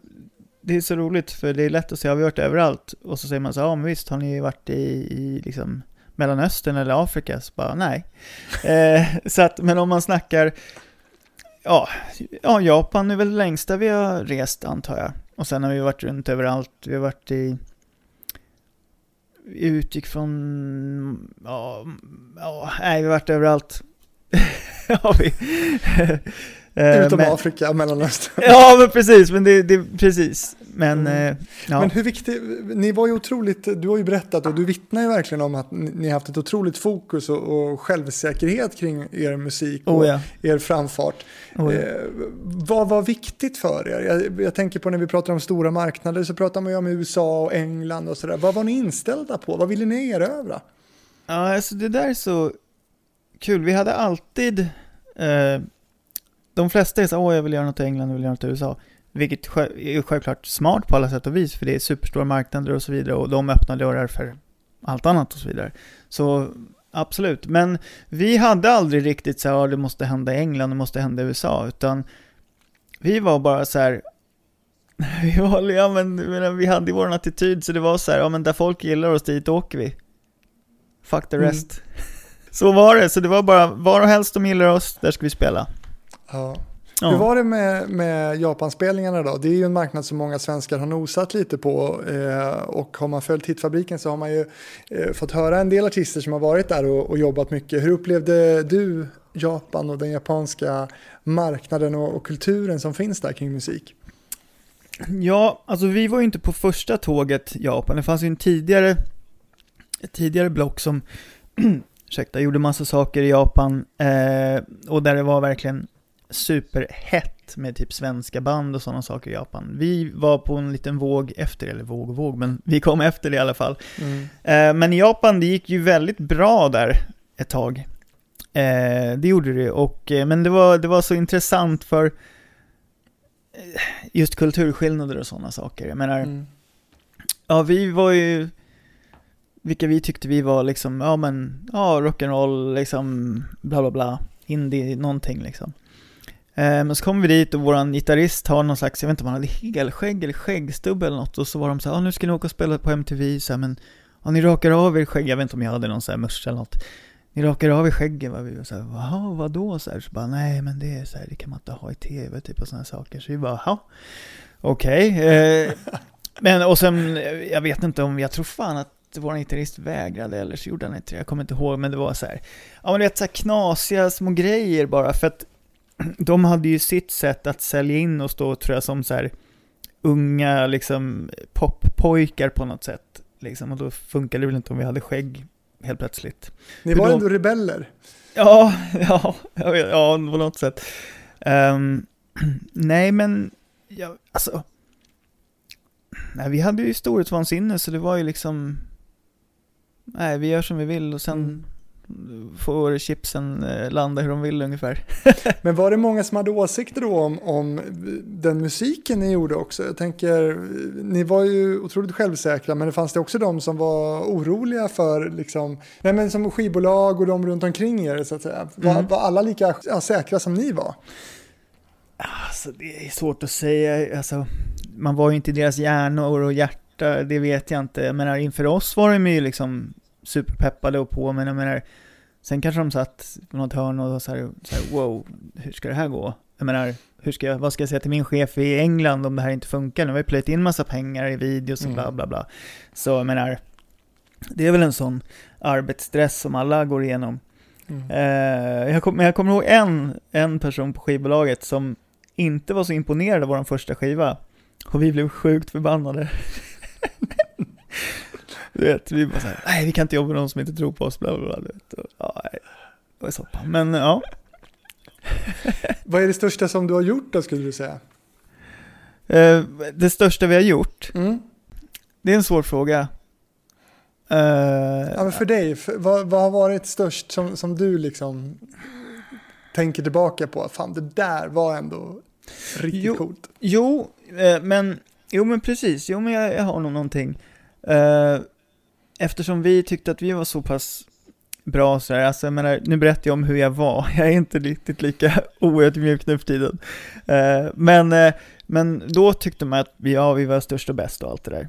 det är så roligt för det är lätt att säga, har vi varit överallt? Och så säger man så ja men visst, har ni varit i, i liksom Mellanöstern eller Afrika? Så bara, nej. eh, så att, men om man snackar, ja, ja, Japan är väl det längsta vi har rest antar jag. Och sen har vi varit runt överallt, vi har varit i, vi utgick från, ja, ja, nej vi har varit överallt. har vi. Eh, Utom men- Afrika, Mellanöstern. Ja, men precis, men det, det precis. Men, Mm. eh, ja. Men hur viktigt, ni var ju otroligt, du har ju berättat och du vittnar ju verkligen om att ni har haft ett otroligt fokus och, och självsäkerhet kring er musik och oh ja. er framfart. Oh ja. Eh, vad var viktigt för er? Jag, jag tänker på när vi pratar om stora marknader så pratar man ju om USA och England och sådär. Vad var ni inställda på? Vad ville ni erövra? ja, alltså det där är så kul. Vi hade alltid, eh, de flesta är så åh jag vill göra något i England, jag vill göra något i USA. Vilket är självklart smart på alla sätt och vis, för det är superstora marknader och så vidare, och de öppnar dörrar för allt annat och så vidare. Så absolut. Men vi hade aldrig riktigt så här, "Ja, det måste hända i England, det måste hända i USA, utan vi var bara så här. Vi, var, ja, men, vi hade ju vår attityd, så det var så här, ja men där folk gillar oss, dit åker vi. Fuck the Mm. rest. Så var det, så det var bara, var och helst de gillar oss, där ska vi spela. Ja. Ja. Hur var det med, med Japanspelningarna då? Det är ju en marknad som många svenskar har nosat lite på eh, och har man följt Hitfabriken så har man ju eh, fått höra en del artister som har varit där och, och jobbat mycket. Hur upplevde du Japan och den japanska marknaden och, och kulturen som finns där kring musik? Ja, alltså vi var ju inte på första tåget Japan. Det fanns ju en tidigare, ett tidigare block som, ursäkta, gjorde massa saker i Japan. Eh, och där det var verkligen superhett med typ svenska band och sådana saker i Japan. Vi var på en liten våg efter, eller våg och våg, men vi kom efter det i alla fall. Eh, men i Japan, det gick ju väldigt bra där ett tag. Eh, det gjorde det, och, eh, men det var, det var så intressant för just kulturskillnader och sådana saker. Jag menar, Mm. ja vi var ju, vilka vi tyckte vi var liksom, ja men, ja rock'n'roll, liksom, bla bla bla, indie, någonting liksom. Ehm, men så kom vi dit och våran gitarrist har någon slags, jag vet inte om han hade helskägg eller skäggstubbe eller något och så var de så här, ah, nu ska ni åka och spela på MTV, så här, men ah, ni rakar av er skägg, jag vet inte om jag hade någon sån här mössa eller något. Ni rakar av er skägget, va? vi var såhär, jaha vadå? Så, här, så bara, nej men det är så här, det kan man inte ha i tv, typ och sådana saker. Så vi bara, jaha, okej. Eh, men och sen, jag vet inte om, jag tror fan att vår gitarrist vägrade eller så gjorde han inte det, jag kommer inte ihåg, men det var så här, ja men du vet så här knasiga små grejer bara, för att de hade ju sitt sätt att sälja in och stå, tror jag, som så här unga liksom poppojkar på något sätt. Liksom, och då funkade det väl inte om vi hade skägg helt plötsligt. Ni För var då- ändå rebeller. Ja, ja, vet, ja, på något sätt. Ehm, nej, men, ja, alltså. Nej, vi hade ju storhetsvansinne, så det var ju liksom. Nej, vi gör som vi vill och sen får chipsen eh, landa hur de vill ungefär. Men var det många som hade åsikter då om, om den musiken ni gjorde också? Jag tänker, ni var ju otroligt självsäkra, men det fanns det också de som var oroliga för, liksom, nej men som skivbolag och de runt omkring er så att säga. Var, Mm. var alla lika säkra som ni var? Alltså det är svårt att säga, alltså man var ju inte i deras hjärnor och hjärta, det vet jag inte. Menar inför oss var de ju liksom superpeppade och på, men jag menar sen kanske de satt på något hörn och så här, så här wow, hur ska det här gå? Jag menar, hur ska jag, vad ska jag säga till min chef i England om det här inte funkar? Nu har vi plöjt in massa pengar i videos och Mm. bla bla bla. Så jag menar, det är väl en sån arbetsstress som alla går igenom. Eh, jag kom, men jag kommer ihåg en, en person på skivbolaget som inte var så imponerad av vår första skiva. Och vi blev sjukt förbannade. du vet, vi bara såhär, nej vi kan inte jobba med någon som inte tror på oss, bla bla bla. Du vet. Och, ja, det var soppa. Men ja, Vad är det största som du har gjort då skulle du säga? eh, det största vi har gjort, Mm. det är en svår fråga. Eh, Ja, men för dig, för, vad, vad har varit störst som, som du liksom tänker tillbaka på? Fan, det där var ändå riktigt Jo. coolt. Jo, eh, men, jo men precis, jo men jag, jag har nog någonting. Eh, eftersom vi tyckte att vi var så pass bra så här, alltså jag menar, nu berättar jag om hur jag var, jag är inte riktigt lika oödmjuk nu för tiden. Eh, men, eh, men då tyckte man att vi, ja, vi var störst och bäst och allt det där.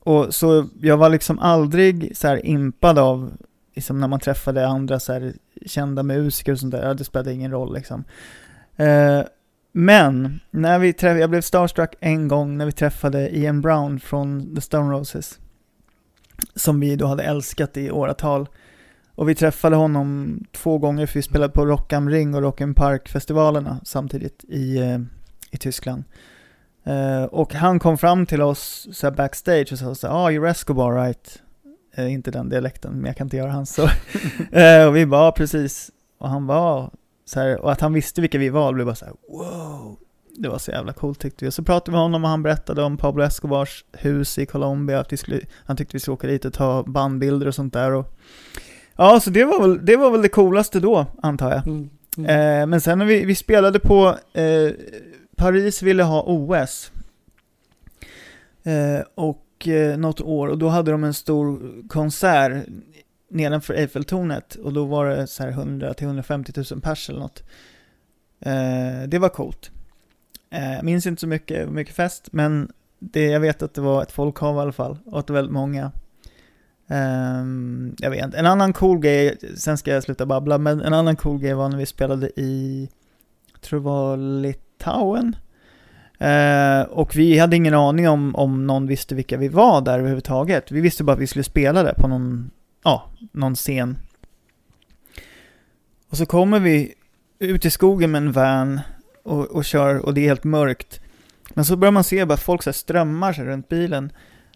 Och så jag var liksom aldrig så här impad av, liksom när man träffade andra så här kända musiker och sånt där, ja, det spelade ingen roll liksom. Eh, men, när vi träffade, jag blev starstruck en gång när vi träffade Ian Brown från The Stone Roses. Som vi då hade älskat i åratal. Och vi träffade honom två gånger för vi spelade på Rock am Ring och Rock am Park-festivalerna samtidigt i, eh, i Tyskland. Eh, och han kom fram till oss så här backstage och sa så ah, you're Escobar right? Eh, inte den dialekten, men jag kan inte göra hans så. eh, och vi bara, "Ja, precis. Och han var så här, och att han visste vilka vi var, blev bara så här, wow. Det var så jävla coolt tyckte vi. Och så pratade vi med honom och han berättade om Pablo Escobars hus i Colombia, att vi skulle, han tyckte vi skulle åka dit och ta bandbilder och sånt där. Och, ja, så det var, väl, det var väl det coolaste då, antar jag. Mm. Eh, men sen när vi, vi spelade på, eh, Paris ville ha OS. Eh, och eh, något år, och då hade de en stor konsert nedanför Eiffeltornet och då var det så här 100 till 150 000 pers eller något. Eh, det var coolt. Eh, minns inte så mycket, mycket fest, men det, jag vet att det var ett folkhav i alla fall och att det var väldigt många. Ehm, jag vet inte. En annan cool grej, sen ska jag sluta babbla, men en annan cool grej var när vi spelade i, jag tror det var Litauen. Eh, och vi hade ingen aning om, om någon visste vilka vi var där överhuvudtaget. Vi visste bara att vi skulle spela där på någon, ja, någon scen. Och så kommer vi ut i skogen med en van och, och kör och det är helt mörkt. Men så börjar man se bara folk så här strömmar sig runt bilen.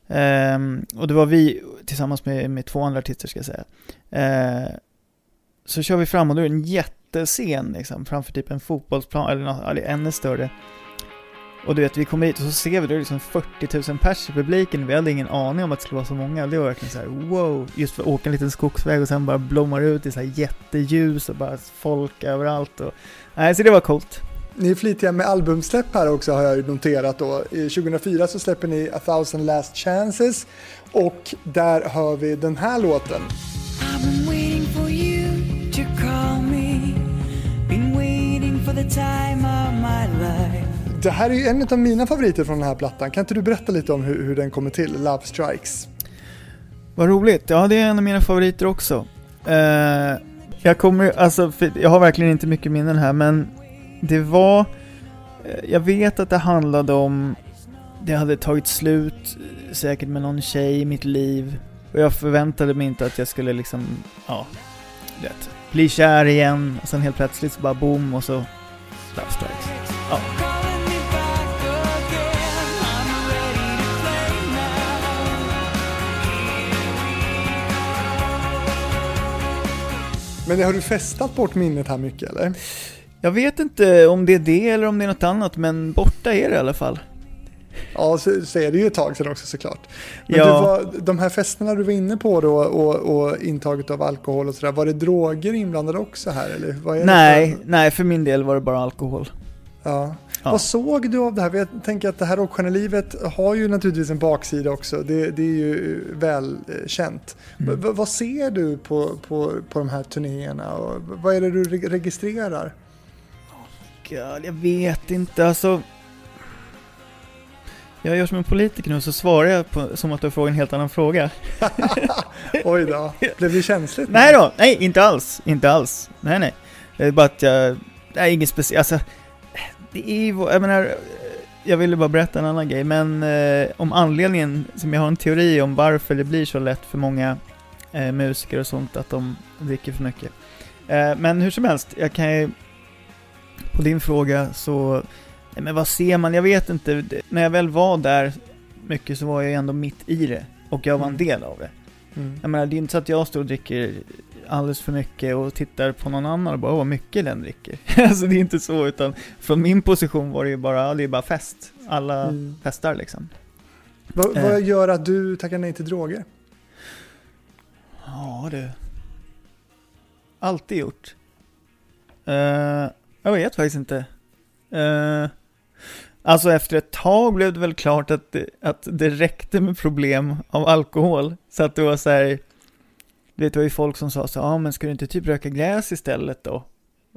Um, och det var vi tillsammans med, med två andra artister ska jag säga. Uh, så kör vi fram och då är det en jättescen liksom, framför typ en fotbollsplan eller något, eller ännu större. Och du vet, vi kommer hit och så ser vi det är liksom 40 000 pers i publiken. Vi hade ingen aning om att det skulle vara så många. Det var verkligen så här: wow, just för att åka en liten skogsväg och sen bara blommar ut i så här jätteljus och bara folk överallt. Och, nej, så det var coolt. Ni är flitiga med albumsläpp här också har jag noterat då. I 2004 så släpper ni A thousand last chances och där hör vi den här låten. I've been waiting for you to call me. Been waiting for the time of my life. Det här är ju en av mina favoriter från den här plattan. Kan inte du berätta lite om hur, hur den kommer till, Love Strikes? Vad roligt. Ja, det är en av mina favoriter också. Eh, jag kommer, alltså, jag har verkligen inte mycket minnen här, men det var, eh, jag vet att det handlade om, det hade tagit slut eh, säkert med någon tjej i mitt liv. Och jag förväntade mig inte att jag skulle liksom, ja, du vet, bli kär igen. Och sen helt plötsligt så bara boom och så, Love Strikes. Ja. Men har du festat bort minnet här mycket eller? Jag vet inte om det är det eller om det är något annat, men borta är det i alla fall. Ja, så, så är det ju ett tag sedan också såklart. Men Ja. du var, de här festerna du var inne på då och, och intaget av alkohol och sådär, var det droger inblandade också här eller? Vad är Nej, för- nej, för min del var det bara alkohol. Ja. Ja. Vad såg du av det här? Jag tänker att det här rockstjärnelivet har ju naturligtvis en baksida också. Det, det är ju välkänt. Mm. Vad ser du på, på, på de här turnéerna? Och vad är det du re- registrerar? God, jag vet inte, alltså... Jag gör som en politiker nu, så svarar jag på, som att du frågar en helt annan fråga. Oj då, blev det känsligt? Nej då, nej, inte alls, inte alls. Nej, nej. Det är bara att jag, nej, inget speciellt, alltså... Det är ju, jag menar, jag ville bara berätta en annan grej, men eh, om anledningen, som jag har en teori om varför det blir så lätt för många eh, musiker och sånt att de dricker för mycket. Eh, men hur som helst, jag kan ju, på din fråga så, nej, men vad ser man? Jag vet inte, när jag väl var där mycket så var jag ändå mitt i det, och jag var en Mm. del av det. Mm. Jag menar, det är inte så att jag står och dricker alldeles för mycket och tittar på någon annan och bara åh, vad mycket den dricker. alltså det är inte så, utan från min position var det ju bara, det är bara fest. Alla Mm. festar liksom. Vad, Eh. vad gör att du tackar nej till droger? Ja du. Alltid gjort. Uh, jag vet faktiskt inte. Eh, alltså efter ett tag blev det väl klart att det, att det räckte med problem av alkohol. Så att det var så här, du vet det var ju folk som sa så ja ah, men ska du inte typ röka gräs istället då?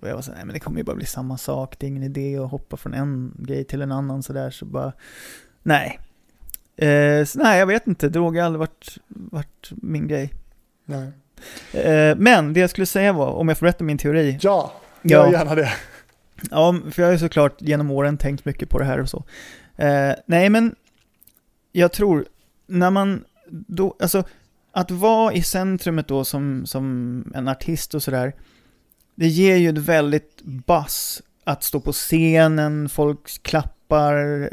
Och jag var så här, nej men det kommer ju bara bli samma sak, det är ingen idé att hoppa från en grej till en annan sådär så bara, nej. Eh, så nej jag vet inte, droger har aldrig varit, varit min grej. Nej. Eh, men det jag skulle säga var, om jag får berätta min teori. Ja, Ja. gör gärna det. Ja, för jag har ju såklart genom åren tänkt mycket på det här och så. Eh, nej, men jag tror, när man då, alltså att vara i centrumet då som, som en artist och sådär, det ger ju ett väldigt bass att stå på scenen, folk klappar,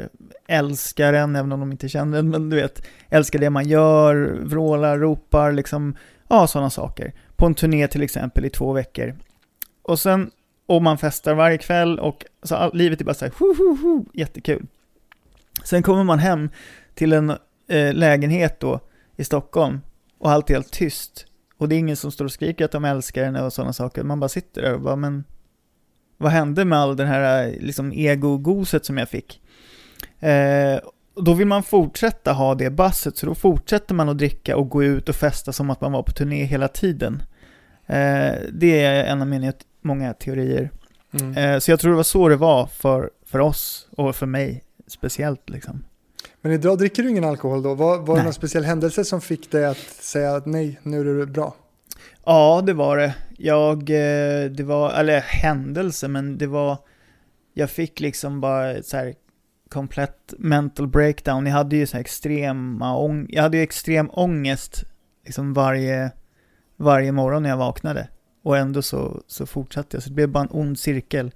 älskar en, även om de inte känner en, men du vet, älskar det man gör, vrålar, ropar, liksom, ja, sådana saker. På en turné till exempel i två veckor. Och sen och man festar varje kväll och så all, livet är bara så här, hu, hu, hu, jättekul. Sen kommer man hem till en eh, lägenhet då i Stockholm och allt är helt tyst. Och det är ingen som står och skriker att de älskar en och sådana saker. Man bara sitter där och bara, men vad hände med all den här liksom egogoset som jag fick? Eh, och då vill man fortsätta ha det basset, så då fortsätter man att dricka och gå ut och festa som att man var på turné hela tiden. Eh, det är en av mina många teorier. Mm. Eh, så jag tror det var så det var för, för oss och för mig speciellt liksom. Men idag dricker du ingen alkohol då? Var, var det någon speciell händelse som fick dig att säga att nej, nu är det bra? Ja, det var det. Jag, eh, det var, eller händelse, men det var, jag fick liksom bara så här komplett mental breakdown. Jag hade ju så här extrema ång, jag hade ju extrem ångest liksom varje, varje morgon när jag vaknade. Och ändå så, så fortsatte jag, så det blev bara en ond cirkel.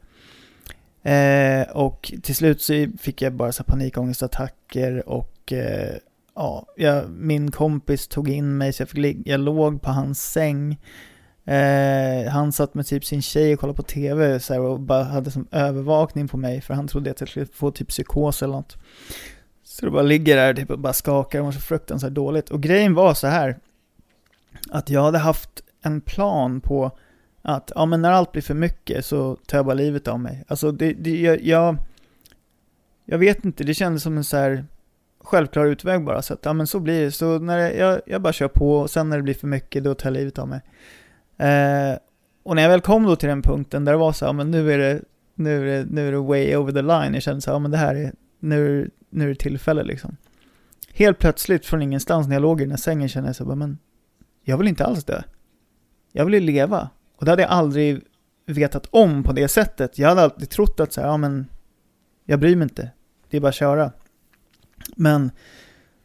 Eh, och till slut så fick jag bara så panikångestattacker och eh, ja, jag, min kompis tog in mig så jag, fick, jag låg på hans säng. Eh, han satt med typ sin tjej och kollade på tv så här, och bara hade som övervakning på mig för han trodde att jag skulle få typ psykos eller något. Så det bara ligger där typ, och bara skakar och mår så fruktansvärt dåligt. Och grejen var så här att jag hade haft en plan på att ja, men när allt blir för mycket så tar jag bara livet av mig. Alltså det, det jag, jag, jag vet inte, det kändes som en så här självklar utväg bara. Så att, ja men så blir det. Så när jag, jag, jag bara kör på och sen när det blir för mycket då tar jag livet av mig. Eh, och när jag väl kom då till den punkten där det var så här, ja, men nu är det, nu är det, nu är det way over the line. Jag kände så här, ja men det här är, nu, nu är det tillfälle liksom. Helt plötsligt från ingenstans när jag låg i den här sängen kände jag så här, men jag vill inte alls dö. Jag vill ju leva. Och det hade jag aldrig vetat om på det sättet. Jag hade alltid trott att så här, ja men jag bryr mig inte. Det är bara att köra. Men,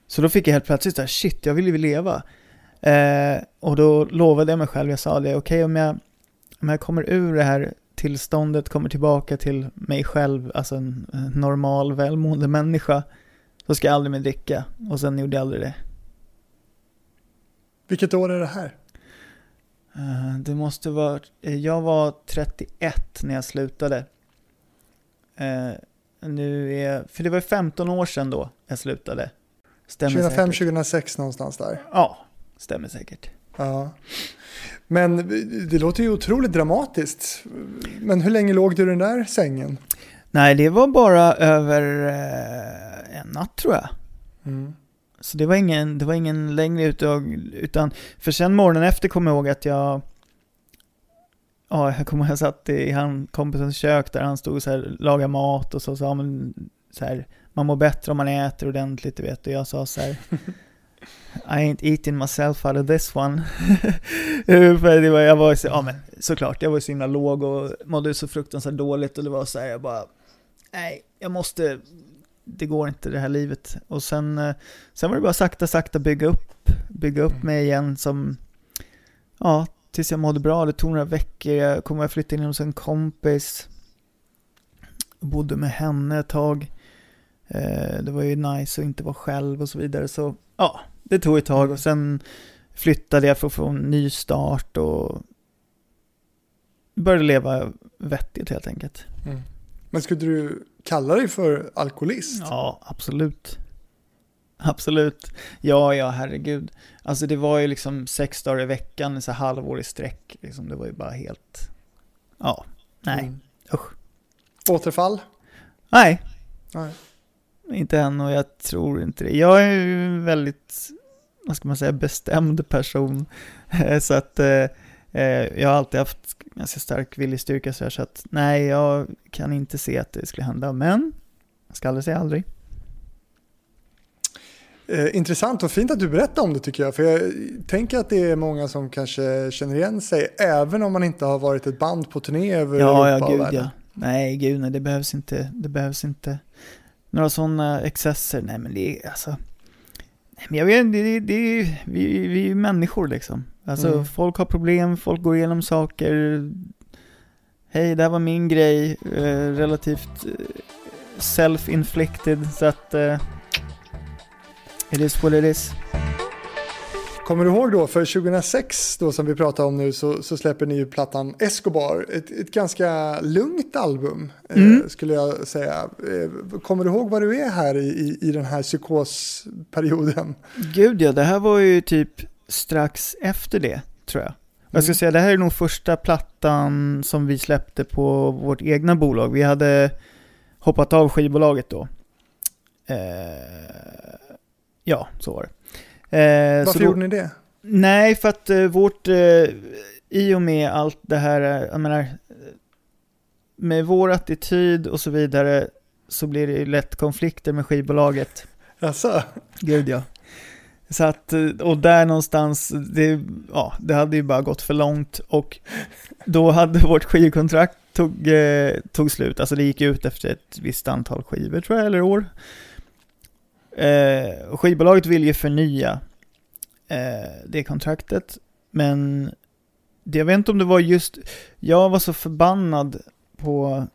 så då fick jag helt plötsligt så här, shit, jag vill ju leva. Eh, och då lovade jag mig själv, jag sa det, okej om, jag, om jag kommer ur det här tillståndet, kommer tillbaka till mig själv, alltså en normal, välmående människa, så ska jag aldrig mer dricka. Och sen gjorde jag aldrig det. Vilket år är det här? Eh, Det måste vara, eh, jag var 31 när jag slutade. Eh, Nu är, för det var 15 år sedan då jag slutade. Stämmer 2005, säkert. 2006 någonstans där. Ja, stämmer säkert. Ja. Men det låter ju otroligt dramatiskt. Men hur länge låg du i den där sängen? Nej, det var bara över en natt tror jag. Mm. Så det var ingen, det var ingen längre utdrag, utan för sen morgonen efter kommer jag ihåg att jag Ja, jag kommer ihåg jag satt i han kompisens kök där han stod och så här, lagade mat och så sa men så här, man mår bättre om man äter ordentligt, du vet. Och jag sa så här I ain't eating myself out of this one. för det var, jag var så, ja men såklart, jag var så himla låg och mådde så fruktansvärt dåligt och det var så här, jag bara Nej, jag måste det går inte det här livet. Och sen, eh, sen var det bara sakta, sakta bygga upp, bygga upp mig igen som, ja, tills jag mådde bra. Det tog några veckor, jag kom att flytta in hos en kompis, bodde med henne ett tag. Eh, Det var ju nice att inte vara själv och så vidare. Så ja, det tog ett tag och sen flyttade jag för att få en ny start och började leva vettigt helt enkelt. Mm. Men skulle du kalla dig för alkoholist? Ja, absolut. Absolut. Ja, ja, herregud. Alltså det var ju liksom sex dagar i veckan, så halvår i sträck. Liksom, det var ju bara helt... Ja, nej. Mm. Usch. Återfall? Nej, Nej. inte än och jag tror inte det. Jag är ju väldigt, vad ska man säga, bestämd person. så att eh, jag har alltid haft ganska stark viljestyrka så, här, så att nej, jag kan inte se att det skulle hända. Men, jag ska aldrig säga aldrig. Eh, intressant och fint att du berättar om det tycker jag. För jag tänker att det är många som kanske känner igen sig även om man inte har varit ett band på turné över Ja, Europa ja, gud världen. ja. Nej, gud nej, det behövs inte, det behövs inte några sådana excesser. Nej, men det är alltså, nej, men jag vet det, det, det vi, vi är ju människor liksom. Alltså, Mm. folk har problem, folk går igenom saker. Hej, det här var min grej, eh, relativt eh, self-inflicted, så att eh, it is what it is. Kommer du ihåg då, för 2006 då som vi pratar om nu så, så släpper ni ju plattan Escobar. Ett, ett ganska lugnt album Mm. eh, skulle jag säga. Eh, kommer du ihåg vad du är här i, i, i den här psykosperioden? Gud ja, det här var ju typ strax efter det, tror jag. Och Jag ska Mm. säga, det här är nog första plattan som vi släppte på vårt egna bolag. Vi hade hoppat av skivbolaget då. Eh, ja, så var det. Eh, Varför då- gjorde ni det? Nej, för att eh, vårt, eh, i och med allt det här, eh, jag menar, med vår attityd och så vidare så blir det ju lätt konflikter med skivbolaget. Alltså, Gud ja. Så att, och där någonstans, det, ja, det hade ju bara gått för långt och då hade vårt skivkontrakt tog, eh, tog slut, alltså det gick ut efter ett visst antal skivor tror jag, eller år. Eh, skivbolaget ville ju förnya eh, det kontraktet, men det, jag vet inte om det var just, jag var så förbannad på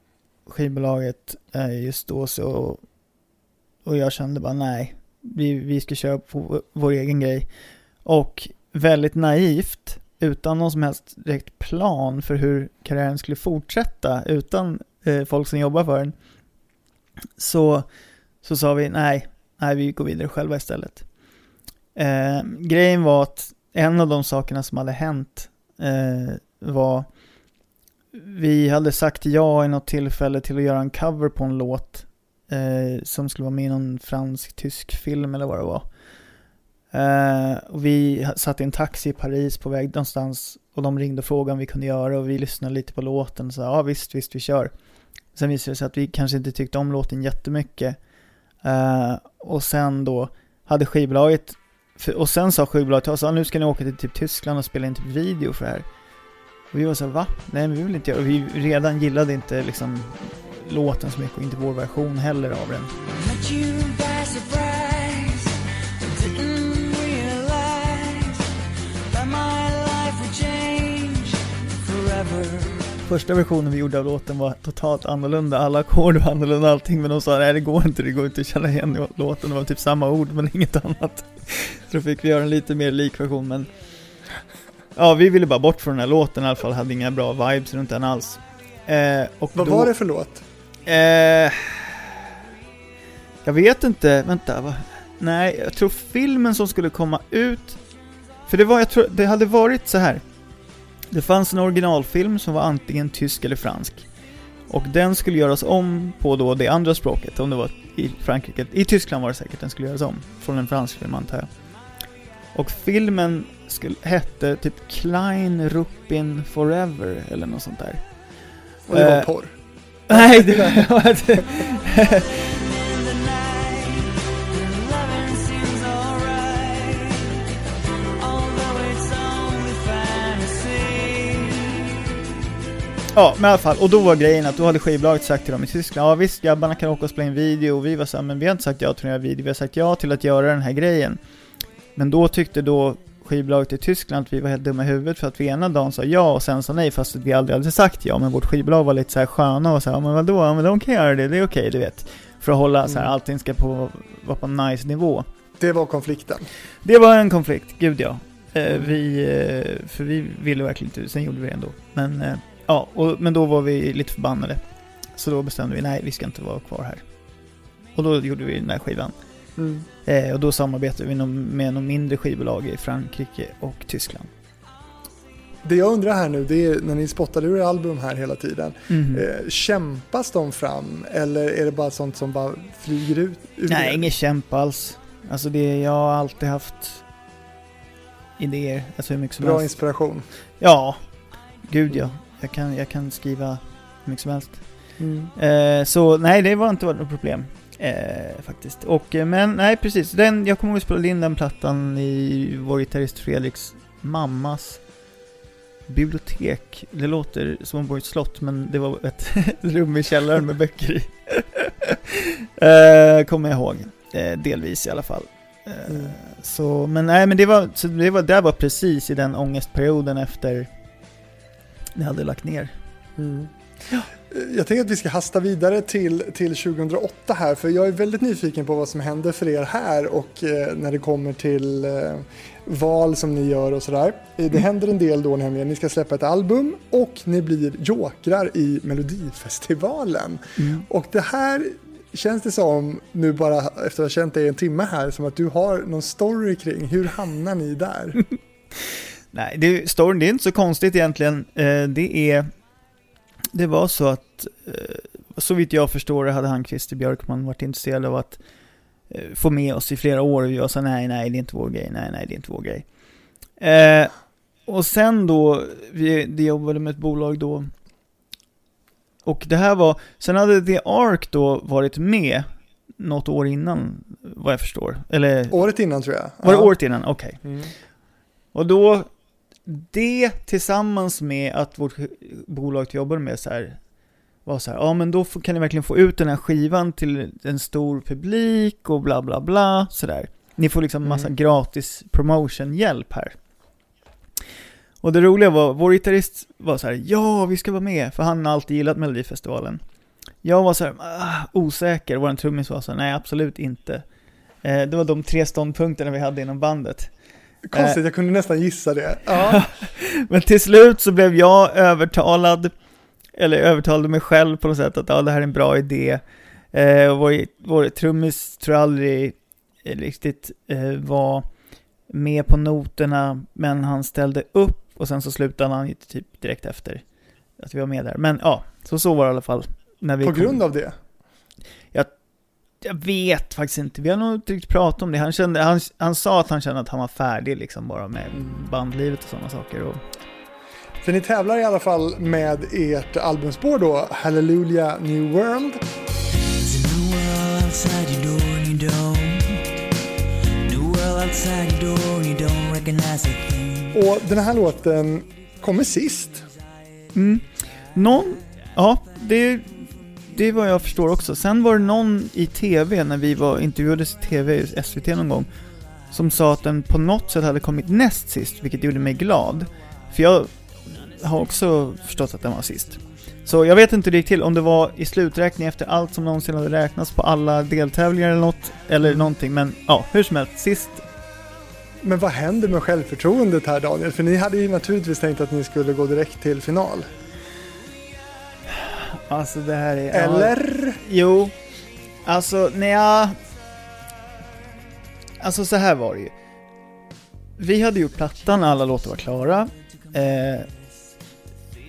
skivbolaget eh, just då så, och jag kände bara nej, vi, vi ska köra på vår egen grej. Och väldigt naivt, utan någon som helst direkt plan för hur karriären skulle fortsätta, utan eh, folk som jobbar för den, så, så sa vi nej, nej, vi går vidare själva istället. Eh, grejen var att en av de sakerna som hade hänt eh, var vi hade sagt ja i något tillfälle till att göra en cover på en låt eh, som skulle vara med i någon fransk-tysk film eller vad det var. Eh, och vi satt i en taxi i Paris på väg någonstans och de ringde och frågade om vi kunde göra och vi lyssnade lite på låten och sa ja visst, visst vi kör. Sen visade det sig att vi kanske inte tyckte om låten jättemycket. Eh, och sen då hade skivbolaget, för, och sen sa skivbolaget till oss, "Ja, nu ska ni åka till typ Tyskland och spela in typ video för det här. Och vi var så här, va? Nej men vi vill inte göra Och vi redan gillade inte liksom låten så mycket och inte vår version heller av den. Första versionen vi gjorde av låten var totalt annorlunda, alla ackord var annorlunda allting men de sa nej det går inte, det går inte att känna igen låten, det var typ samma ord men inget annat. Så då fick vi göra en lite mer lik version men Ja, vi ville bara bort från den här låten i alla fall, hade inga bra vibes runt den alls. Eh, och vad då, var det för låt? Eh, jag vet inte, vänta. Va? Nej, jag tror filmen som skulle komma ut... För det var, jag tror, det hade varit så här. Det fanns en originalfilm som var antingen tysk eller fransk. Och den skulle göras om på då det andra språket, om det var i Frankrike. I Tyskland var det säkert den skulle göras om. Från en fransk film antar jag. Och filmen skulle, hette typ Klein Ruppin Forever eller något sånt där. Och det var Eh, porr. Nej, det var... In Ja, men i alla fall. Och då var grejen att då hade skivbolaget sagt till dem i Tyskland, ja visst grabbarna kan åka och spela in video, och vi var såhär, men vi har inte sagt ja till att göra video, vi har sagt ja till att göra den här grejen. Men då tyckte då skivbolaget i Tyskland att vi var helt dumma i huvudet för att vi ena dagen sa ja och sen sa nej fast vi aldrig hade sagt ja. Men vårt skivbolag var lite så här sköna och så här, men vadå, ja, men de kan göra det, det är okej, du vet. För att hålla så här, Mm. allting ska på, vara på nice nivå. Det var konflikten. Det var en konflikt, gud ja. Eh, vi, eh, för vi ville verkligen inte, sen gjorde vi det ändå. Men, eh, ja, och, men då var vi lite förbannade. Så då bestämde vi, nej vi ska inte vara kvar här. Och då gjorde vi den här skivan. Mm. Eh, och då samarbetade vi med någon mindre skivbolag i Frankrike och Tyskland. Det jag undrar här nu, det är när ni spottade ur album här hela tiden. Eh, kämpas de fram eller är det bara sånt som bara flyger ut? Nej, er? ingen kämp alls. Alltså det, jag har alltid haft idéer, alltså hur mycket som Bra helst. inspiration. Ja, gud ja. Jag kan, jag kan skriva hur mycket som helst. Mm. Eh, så nej, det var inte något problem. Eh, faktiskt. Och, eh, men nej, precis. Den, jag kommer ihåg att spela in den plattan i vår gitarrist Fredriks mammas bibliotek. Det låter som i ett slott, men det var ett rum i källaren med böcker i. eh, kommer jag ihåg. Eh, delvis i alla fall. Eh, Mm. Så, men nej, men det var, så det var, det var precis i den ångestperioden efter ni hade lagt ner. Mm. Jag tänker att vi ska hasta vidare till, till 2008 här, för jag är väldigt nyfiken på vad som händer för er här och eh, när det kommer till eh, val som ni gör och sådär. Eh, Det händer en del då nämligen, ni ska släppa ett album och ni blir jokrar i Melodifestivalen. Och det här känns det som, nu bara efter att ha känt dig en timme här, som att du har någon story kring. Hur hamnar ni där? Nej, det, storyn, det är inte så konstigt egentligen. Eh, det är... Det var så att, eh, så vitt jag förstår det, hade han Christer Björkman varit intresserad av att eh, få med oss i flera år och jag sa nej, nej, det är inte vår grej, nej, nej, det är inte vår grej. Eh, och sen då, vi, vi jobbade med ett bolag då, och det här var, sen hade The Ark då varit med något år innan, vad jag förstår. Eller, Året innan tror jag. var det Ja. året innan? Okej. Mm. Och då, det tillsammans med att vårt bolag jobbar med så här, var så här, ja men då kan ni verkligen få ut den här skivan till en stor publik och bla bla bla, sådär. Ni får liksom massa Mm. gratis promotion-hjälp här. Och det roliga var, vår gitarrist var så här, ja vi ska vara med, för han har alltid gillat Melodifestivalen. Jag var så här, ah, osäker, vår trummis var så här, nej absolut inte. Eh, det var de tre ståndpunkterna vi hade inom bandet. Konstigt, jag kunde nästan gissa det. Ja. Men till slut så blev jag övertalad, eller övertalade mig själv på något sätt att ja, det här är en bra idé. Eh, vår, vår trummis tror jag aldrig eh, riktigt eh, var med på noterna, men han ställde upp och sen så slutade han typ direkt efter att vi var med där. Men ja, så så var det i alla fall. När vi På kom- grund av det. Jag vet faktiskt inte, vi har nog inte riktigt pratat om det. Han, kände, han, han sa att han kände att han var färdig liksom bara med bandlivet och sådana saker. Och, För ni tävlar i alla fall med ert albumspår då, Hallelujah New World. Och den här låten kommer sist. Mm. Någon, ja, det, det är vad jag förstår också. Sen var det någon i tv, när vi var intervjuades i tv, SVT någon gång, som sa att den på något sätt hade kommit näst sist, vilket gjorde mig glad. För jag har också förstått att den var sist. Så jag vet inte hur det gick till, om det var i sluträkning efter allt som någonsin hade räknats på alla deltävlingar eller något, eller någonting, men ja, hur som helst, sist Men vad händer med självförtroendet här Daniel? För ni hade ju naturligtvis tänkt att ni skulle gå direkt till final. Alltså det här är... ja, Eller? Jo, alltså när jag... Alltså så här var det ju. Vi hade gjort plattan, alla låtar var klara. Eh,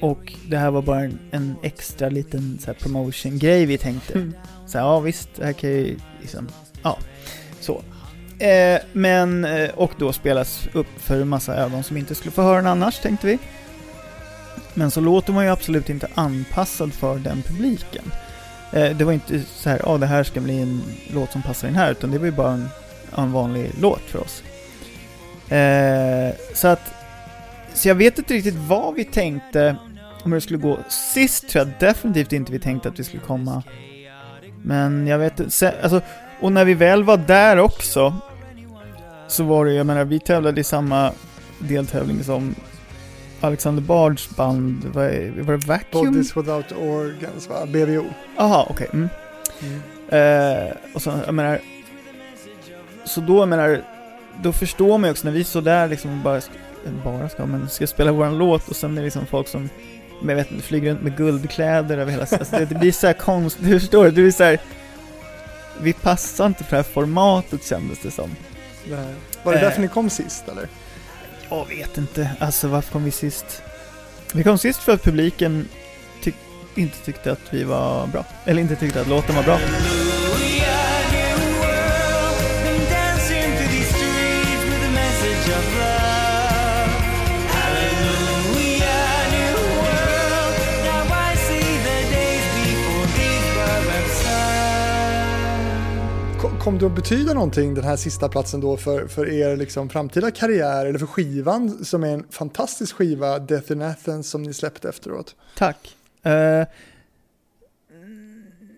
och det här var bara en, en extra liten så här promotion-grej vi tänkte. Så här, ja visst, det här kan ju liksom, ja, så. Eh, men, eh, och då spelas upp för en massa ögon som inte skulle få höra den annars, tänkte vi. Men så låter man ju absolut inte anpassad för den publiken. Eh, det var inte så här, ja det här ska bli en låt som passar in här, utan det var ju bara en, en vanlig låt för oss. Eh, så att, så jag vet inte riktigt vad vi tänkte om hur det skulle gå. Sist tror jag definitivt inte vi tänkte att vi skulle komma. Men jag vet inte, alltså, och när vi väl var där också, så var det, jag menar, vi tävlade i samma deltävling som Alexander Bards band, vad är, var det Vacuum? Bodies Without Organs, va? BVO. Jaha, okej. Mm. Eh, och så, jag menar, så då, jag menar, då förstår man ju också när vi står där liksom bara, bara ska, men ska spela våran låt och sen är det liksom folk som, men jag vet inte, flyger runt med guldkläder över hela, alltså det, det blir så här konstigt, du förstår, det blir så här, vi passar inte för det här formatet kändes det som. Här. Var det Eh. därför ni kom sist eller? Jag vet inte, alltså varför kom vi sist? Vi kom sist för att publiken tyck, inte tyckte att vi var bra, eller inte tyckte att låten var bra. Kom det att betyda någonting den här sista platsen då för, för er liksom framtida karriär eller för skivan som är en fantastisk skiva, Death in Athens som ni släppte efteråt? Tack. Uh,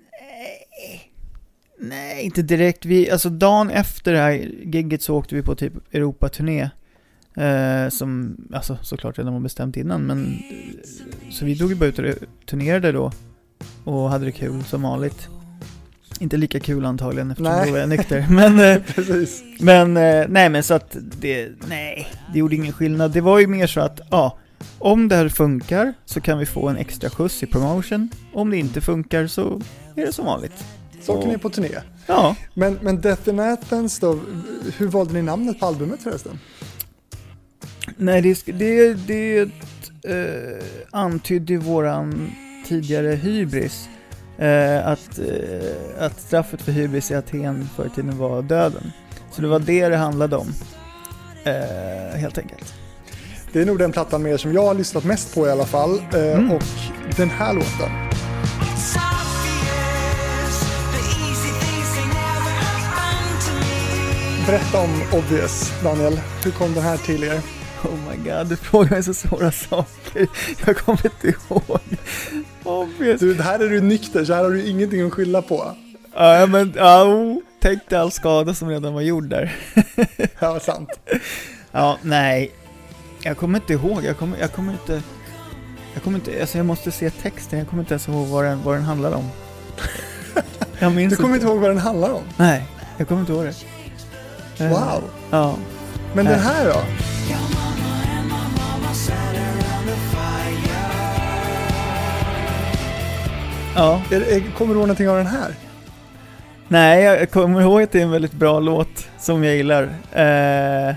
nej. nej, inte direkt. Vi, alltså dagen efter det här gigget så åkte vi på typ Europaturné. Uh, som, alltså såklart redan var bestämt innan, men så vi drog ju bara ut och turnerade då. Och hade det kul som vanligt. Inte lika kul antagligen eftersom Nej. då var jag nykter. Men, eh, men eh, nej men så att det, nej, det gjorde ingen skillnad. Det var ju mer så att, ja, om det här funkar så kan vi få en extra skjuts i promotion. Om det inte funkar så är det som vanligt. Så åker ni på turné. Ja, Men, men Death in Athens då, hur valde ni namnet på albumet förresten? nej det, det, det eh, antydde våran tidigare hybris. Eh, att, eh, att straffet för hybris i Aten förr i tiden var döden. Så det var det det handlade om. Eh, helt enkelt. Det är nog den plattan mer som jag har lyssnat mest på i alla fall. Eh, Mm. Och den här låten. Berätta om Obvious, Daniel. Hur kom den här till er? Oh my god, du frågar mig så svåra saker. Jag kommer inte ihåg. Obvious. Du, här är du nykter, så här har du ingenting att skylla på. Ja, men ja, tänk dig all skada som redan var gjord där. Ja, sant. Ja, nej. Jag kommer inte ihåg, jag kommer, jag kommer inte... Jag kommer inte, alltså jag måste se texten, jag kommer inte ens ihåg vad den, vad den handlar om. Jag minns Du kommer inte ihåg vad den handlar om? Nej, jag kommer inte ihåg det. Wow. Ja. Men den här då? Ja. Kommer du ihåg någonting av den här? Nej, jag kommer ihåg att det är en väldigt bra låt som jag gillar. Eh,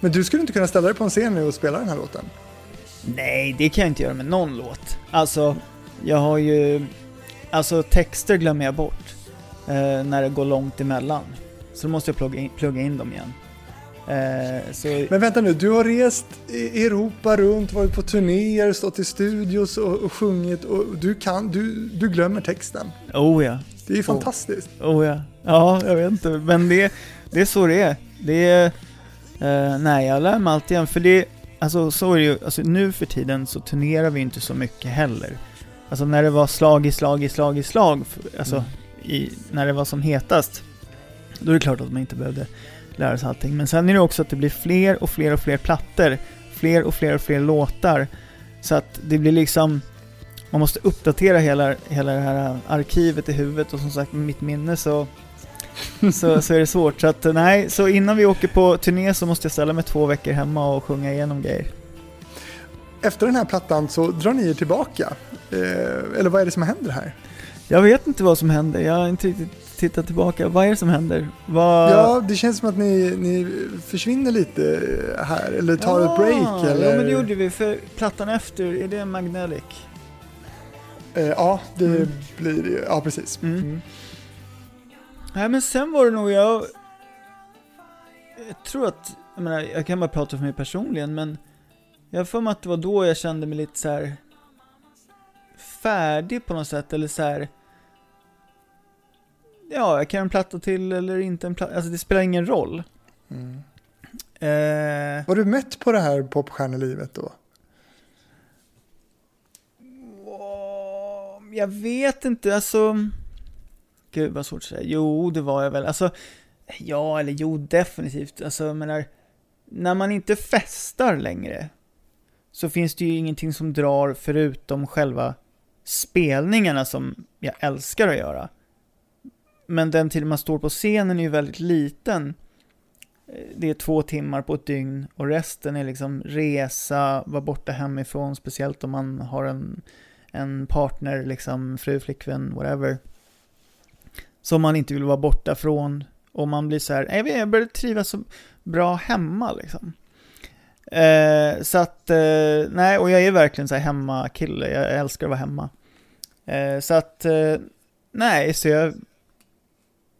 Men du skulle inte kunna ställa dig på en scen nu och spela den här låten? nej, det kan jag inte göra med någon låt. Alltså, jag har ju... Alltså texter glömmer jag bort. Eh, när det går långt emellan. Så då måste jag plugga in, plugga in dem igen. Eh, så, Men vänta nu, du har rest i Europa runt, varit på turnéer, stått i studios och, och sjungit och du kan, du, du glömmer texten. oh ja. Det är ju fantastiskt. Oh ja. Ja, jag vet inte. Men det, det är så det är. Det är... eh, nej, jag lär mig alltid igen. För det... Alltså så är det ju. Alltså nu för tiden så turnerar vi inte så mycket heller. Alltså när det var slag i slag i slag i slag. Alltså Mm. i, när det var som hetast. Då är det klart att man inte behövde lära sig allting. Men sen är det också att det blir fler och fler och fler plattor. Fler och fler och fler låtar. Så att det blir liksom... Man måste uppdatera hela, hela det här arkivet i huvudet och som sagt med mitt minne så, så, så är det svårt. Så att nej, så innan vi åker på turné så måste jag ställa mig två veckor hemma och sjunga igenom grejer. Efter den här plattan så drar ni er tillbaka. Eh, eller vad är det som händer här? Jag vet inte vad som händer, jag har inte riktigt tittat tillbaka. Vad är det som händer? Vad... Ja, det känns som att ni, ni försvinner lite här, eller tar ett break. Eller? Ja men det gjorde vi, för plattan efter, är det Magnelic? Eh, ja, det Mm. blir. Ja, precis. Mm. Mm. Nej men sen var det nog jag... Jag tror att, jag menar, jag kan bara prata för mig personligen men jag har för mig att det var då jag kände mig lite så här färdig på något sätt eller så här. Ja, jag kan göra en platta till eller inte en platta, alltså det spelar ingen roll. Mm. Eh, Var du mätt på det här popstjärnelivet då? Jag vet inte, alltså... Gud vad svårt att säga. Jo, det var jag väl. Alltså, ja eller jo, definitivt. Alltså, jag menar, när man inte festar längre så finns det ju ingenting som drar förutom själva spelningarna som jag älskar att göra. Men den tiden man står på scenen är ju väldigt liten. Eh, det är två timmar på ett dygn och resten är liksom resa, vara borta hemifrån, speciellt om man har en, en partner, liksom fru, flickvän, whatever. Som man inte vill vara borta från. Och man blir så här, jag, började börjar trivas så bra hemma liksom. Eh, så att, eh, nej, och jag är verkligen så här hemmakille, jag älskar att vara hemma. Eh, så att, eh, nej, så jag,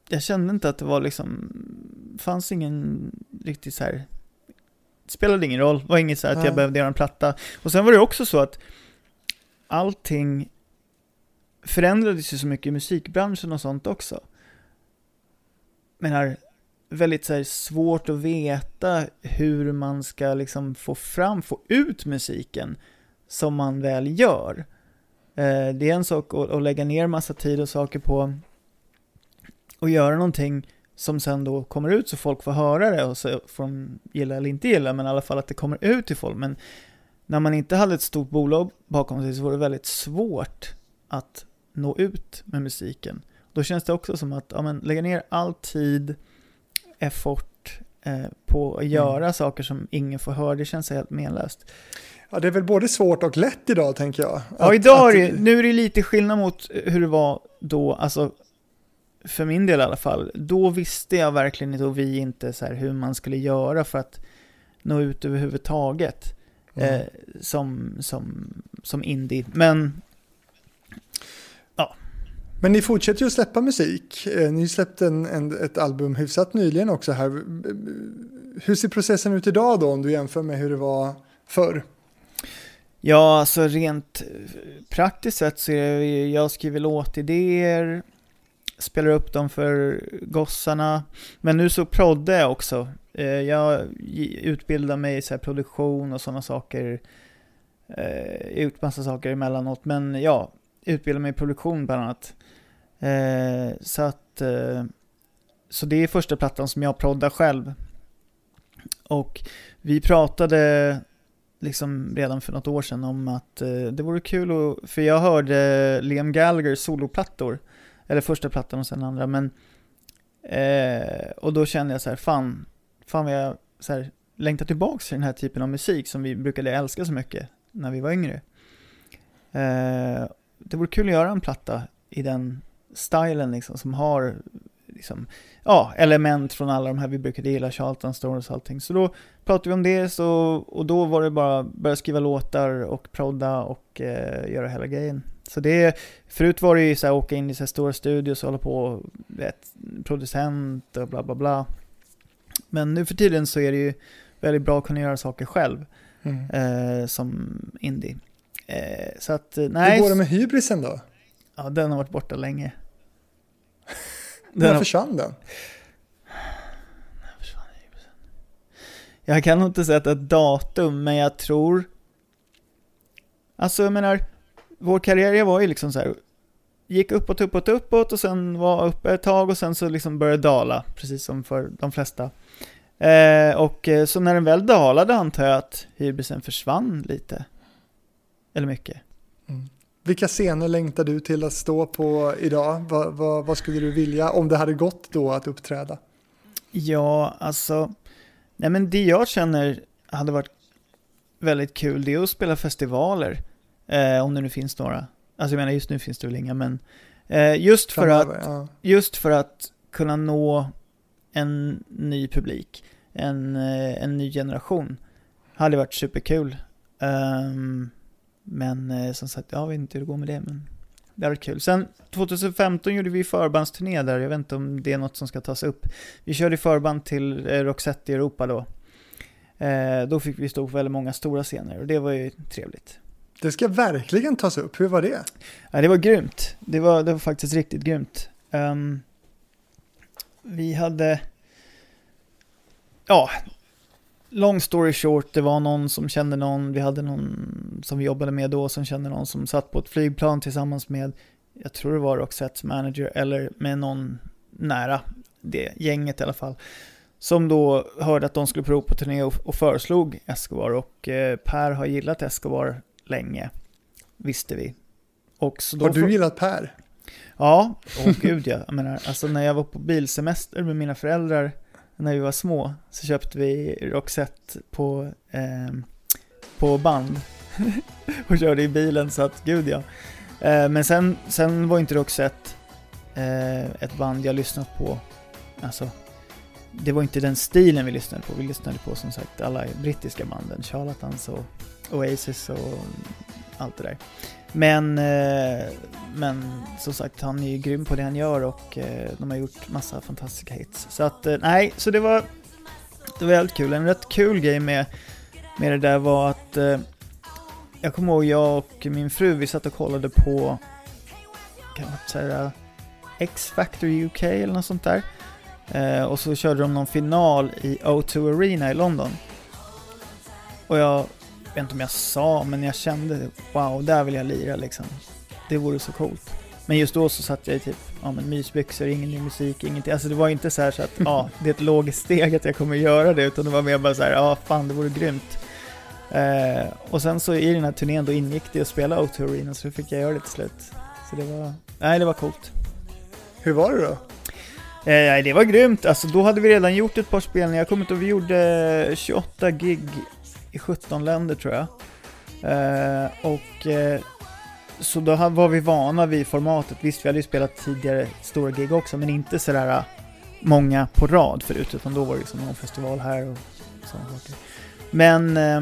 jag kände inte att det var liksom, fanns ingen riktigt så här, spelade ingen roll, det var inget så här att jag behövde göra en platta. Och sen var det också så att allting förändrades ju så mycket i musikbranschen och sånt också. Menar, väldigt så här, svårt att veta hur man ska liksom få fram, få ut musiken som man väl gör. Eh, det är en sak att, att lägga ner massa tid och saker på och göra någonting som sen då kommer ut så folk får höra det och så får de gilla eller inte gilla, men i alla fall att det kommer ut till folk. Men när man inte hade ett stort bolag bakom sig så var det väldigt svårt att nå ut med musiken. Då känns det också som att ja, men, lägga ner all tid, effort eh, på att göra saker som ingen får höra, det känns helt menlöst. Ja, det är väl både svårt och lätt idag tänker jag. Ja, Att- idag att- är det, nu är det lite skillnad mot hur det var då, alltså för min del i alla fall. Då visste jag verkligen inte och vi inte så här hur man skulle göra för att nå ut överhuvudtaget Mm. eh, som, som, som indie. Men men ni fortsätter ju att släppa musik. Eh, ni släppte en, en, ett album hyfsat nyligen också här. Hur ser processen ut idag då om du jämför med hur det var förr? Ja, alltså rent eh, praktiskt sett så är det, jag skriver låtidéer, spelar upp dem för gossarna, men nu så proddar jag också. Eh, jag utbildar mig i så här produktion och sådana saker, Jag har gjort massa saker emellanåt, men ja, utbildar mig i produktion bland annat. Eh, Så att, eh, så det är första plattan som jag proddar själv. Och vi pratade liksom redan för något år sedan om att eh, det vore kul att, för jag hörde Liam Gallaghers soloplattor, eller första plattan och sen andra, men eh, och då kände jag så här, fan, fan vad jag så här, längtar tillbaks till den här typen av musik som vi brukade älska så mycket när vi var yngre. Eh, det vore kul att göra en platta i den stilen liksom, som har liksom, ja, element från alla de här vi brukade gilla, Charlton Stones och allting. Så då pratade vi om det så, och då var det bara börja skriva låtar och prodda och eh, göra hela grejen. Så det, förut var det ju så här, åka in i så här stora studios och hålla på, vet, producent och bla bla bla. Men nu för tiden så är det ju väldigt bra att kunna göra saker själv Mm. eh, som indie. Eh, så att, eh, nej, Hur går det med hybrisen då? ja, den har varit borta länge. Den När har, försvann den? Jag kan nog inte sätta ett datum, men jag tror... Alltså jag menar, vår karriär var ju liksom så här. Gick uppåt, uppåt, uppåt och sen var uppe ett tag och sen så liksom började dala, precis som för de flesta. Eh, och eh, så när den väl dalade antar jag att hybrisen försvann lite. Eller mycket. Vilka scener längtar du till att stå på idag? Vad, vad, vad skulle du vilja om det hade gått då att uppträda? Ja, alltså... Nej men det jag känner hade varit väldigt kul, det är att spela festivaler. Eh, om det nu finns några. Alltså jag menar, just nu finns det väl inga, men... Eh, just för att Framöver, ja. just för att kunna nå en ny publik, en, eh, en ny generation, hade varit superkul. Ehm, men eh, som sagt, jag vet inte hur det går med det, men det varit kul. Sen 2015 gjorde vi förbandsturné där, jag vet inte om det är något som ska tas upp. Vi körde förband till eh, Roxette i Europa då. Eh, då fick vi stå på väldigt många stora scener och det var ju trevligt. Det ska verkligen tas upp. Hur var det? Ja, det var grymt. Det var, det var faktiskt riktigt grymt. Ehm, vi hade... Ja, long story short, det var någon som kände någon, vi hade någon som vi jobbade med då som kände någon som satt på ett flygplan tillsammans med, jag tror det var Roxettes manager, eller med någon nära det gänget i alla fall. Som då hörde att de skulle prova på turné och, och föreslog Escobar och eh, Per har gillat Escobar länge, visste vi. Och så då Har du gillat Per? Ja, åh gud ja. Jag menar, alltså när jag var på bilsemester med mina föräldrar när vi var små så köpte vi Roxette på, eh, på band och körde i bilen så att gud ja. Eh, men sen, sen var inte Roxette eh, ett band jag lyssnat på, alltså det var inte den stilen vi lyssnade på. Vi lyssnade på som sagt alla brittiska banden, Charlatans och Oasis och allt det där. Men, eh, men som sagt, han är ju grym på det han gör och eh, de har gjort massa fantastiska hits. Så att, eh, nej, så det var, det var väldigt kul. En rätt kul grej med, med det där var att jag kommer ihåg jag och min fru, vi satt och kollade på, kan man säga, X-Factor UK eller något sånt där. Eh, och så körde de någon final i O2 Arena i London. Och jag vet inte om jag sa, men jag kände wow, där vill jag lira liksom. Det vore så coolt. Men just då så satt jag i typ, ja men mysbyxor, ingen ny musik, ingenting. Alltså det var inte så här så att, ja, det är ett logiskt steg att jag kommer göra det, utan det var mer bara så här, ja fan det vore grymt. Eh, och sen så i den här turnén då ingick det att spela O2 Arena, så fick jag göra det till slut. Så det var, nej det var coolt. Hur var det då? Eh, det var grymt. Alltså då hade vi redan gjort ett par spelningar. Jag kommer inte ihåg, vi gjorde 28 gig i 17 länder tror jag. Eh, och eh, så då var vi vana vid formatet. Visst, vi hade ju spelat tidigare stora gig också, men inte sådär eh, många på rad förut, utan då var det liksom någon festival här och sådana saker. Men eh,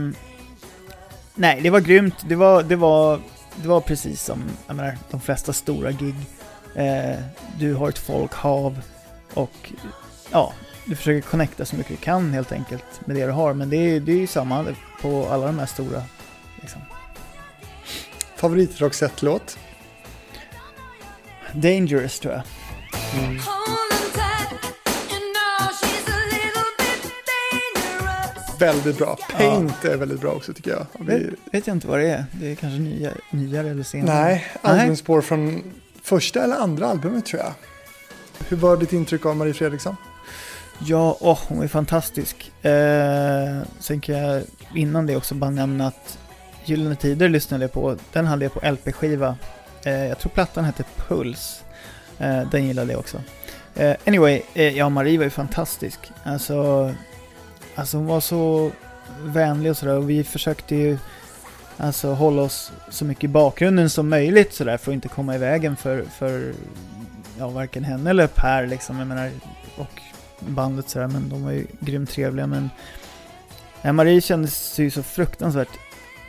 nej, det var grymt. Det var, det var, det var precis som, jag menar, de flesta stora gig. Eh, du har ett folkhav och ja, du försöker connecta så mycket du kan helt enkelt med det du har. Men det är, det är ju samma på alla de här stora. Liksom. Favorit Roxette-låt? Dangerous tror jag. Dangerous. Väldigt bra. Paint är väldigt bra också tycker jag. Vi, Vet, vet jag inte vad det är. Det är kanske nya, nyare eller senare. nej, albumspår från första eller andra albumet tror jag. Hur var ditt intryck av Marie Fredriksson? Ja, åh, hon är fantastisk. Eh, sen kan jag innan det också bara nämna att Gyllene Tider lyssnade jag på. Den hade jag på LP-skiva. Eh, jag tror plattan hette Puls. Eh, den gillade jag också. Eh, anyway, eh, ja Marie var ju fantastisk. Alltså, alltså hon var så vänlig och sådär och vi försökte ju alltså hålla oss så mycket i bakgrunden som möjligt sådär för att inte komma i vägen för, för ja, varken henne eller Per liksom. Jag menar, och bandet sådär, men de var ju grymt trevliga. Men ja, Marie kändes ju så fruktansvärt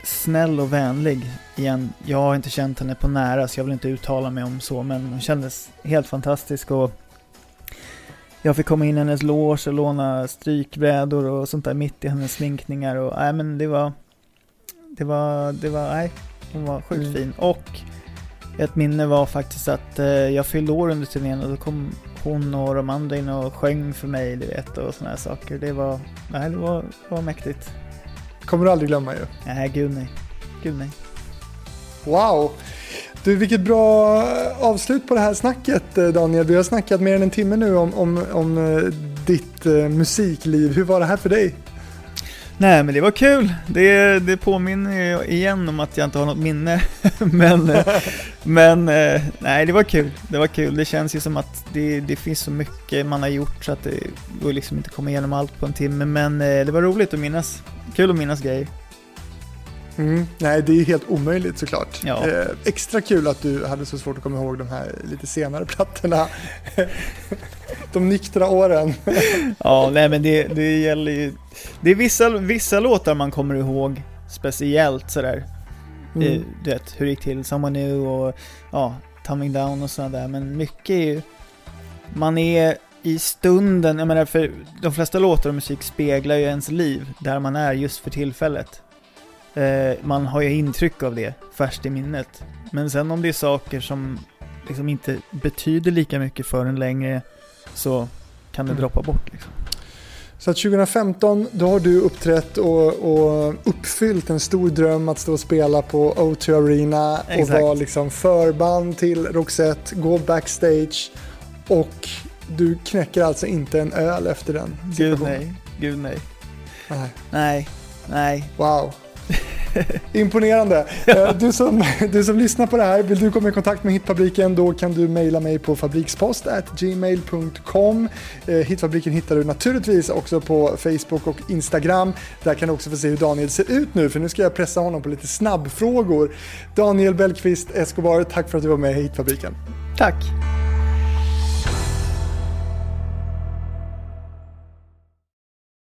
snäll och vänlig igen. Jag har inte känt henne på nära så jag vill inte uttala mig om så, men hon kändes helt fantastisk och jag fick komma in i hennes loge och låna strykbrädor och sånt där mitt i hennes sminkningar och nej men det var, det var, det var, nej, hon var sjukt Mm. fin. Och ett minne var faktiskt att eh, jag fyllde år under turnén och då kom hon och de andra in och sjöng för mig, du vet, och såna här saker. Det var, nej, det var, var mäktigt. Kommer du aldrig glömma ju. Nej, gud nej. Gud nej. Wow! Du, vilket bra avslut på det här snacket eh, Daniel. Vi har snackat mer än en timme nu om, om, om eh, ditt eh, musikliv. Hur var det här för dig? Nej, men det var kul. Det, det påminner ju igen om att jag inte har något minne. men men eh, nej, det var kul. Det var kul. Det känns ju som att det, det finns så mycket man har gjort så att det går liksom inte komma igenom allt på en timme. Men eh, det var roligt att minnas. Kul att minnas grejer. Mm. Nej, det är helt omöjligt såklart. Ja. Eh, extra kul att du hade så svårt att komma ihåg de här lite senare plattorna. de nyktra åren. Ja, nej men det, det gäller ju... Det är vissa, vissa låtar man kommer ihåg speciellt sådär. Mm. Eh, Du vet, hur det gick till, Someone New och ja, Coming Down och sådär där. Men mycket är ju... Man är i stunden, jag menar för de flesta låtar och musik speglar ju ens liv, där man är just för tillfället. Eh, man har ju intryck av det färskt i minnet. Men sen om det är saker som liksom inte betyder lika mycket för en längre så kan det Mm. droppa bort liksom. Så att 2015 då har du uppträtt och, och uppfyllt en stor dröm att stå och spela på O2 Arena och Exakt. vara liksom förband till Roxette, gå backstage och du knäcker alltså inte en öl efter den Gud situationen. nej, gud nej. Nej. Nej, nej. Wow. Imponerande. Eh, du som, du som lyssnar på det här, vill du komma i kontakt med Hitfabriken då kan du mejla mig på fabrikspost@gmail.com. Eh, Hitfabriken hittar du naturligtvis också på Facebook och Instagram. Där kan du också få se hur Daniel ser ut nu för nu ska jag pressa honom på lite snabbfrågor. Daniel Bellqvist Escobar, tack för att du var med i Hitfabriken. Tack.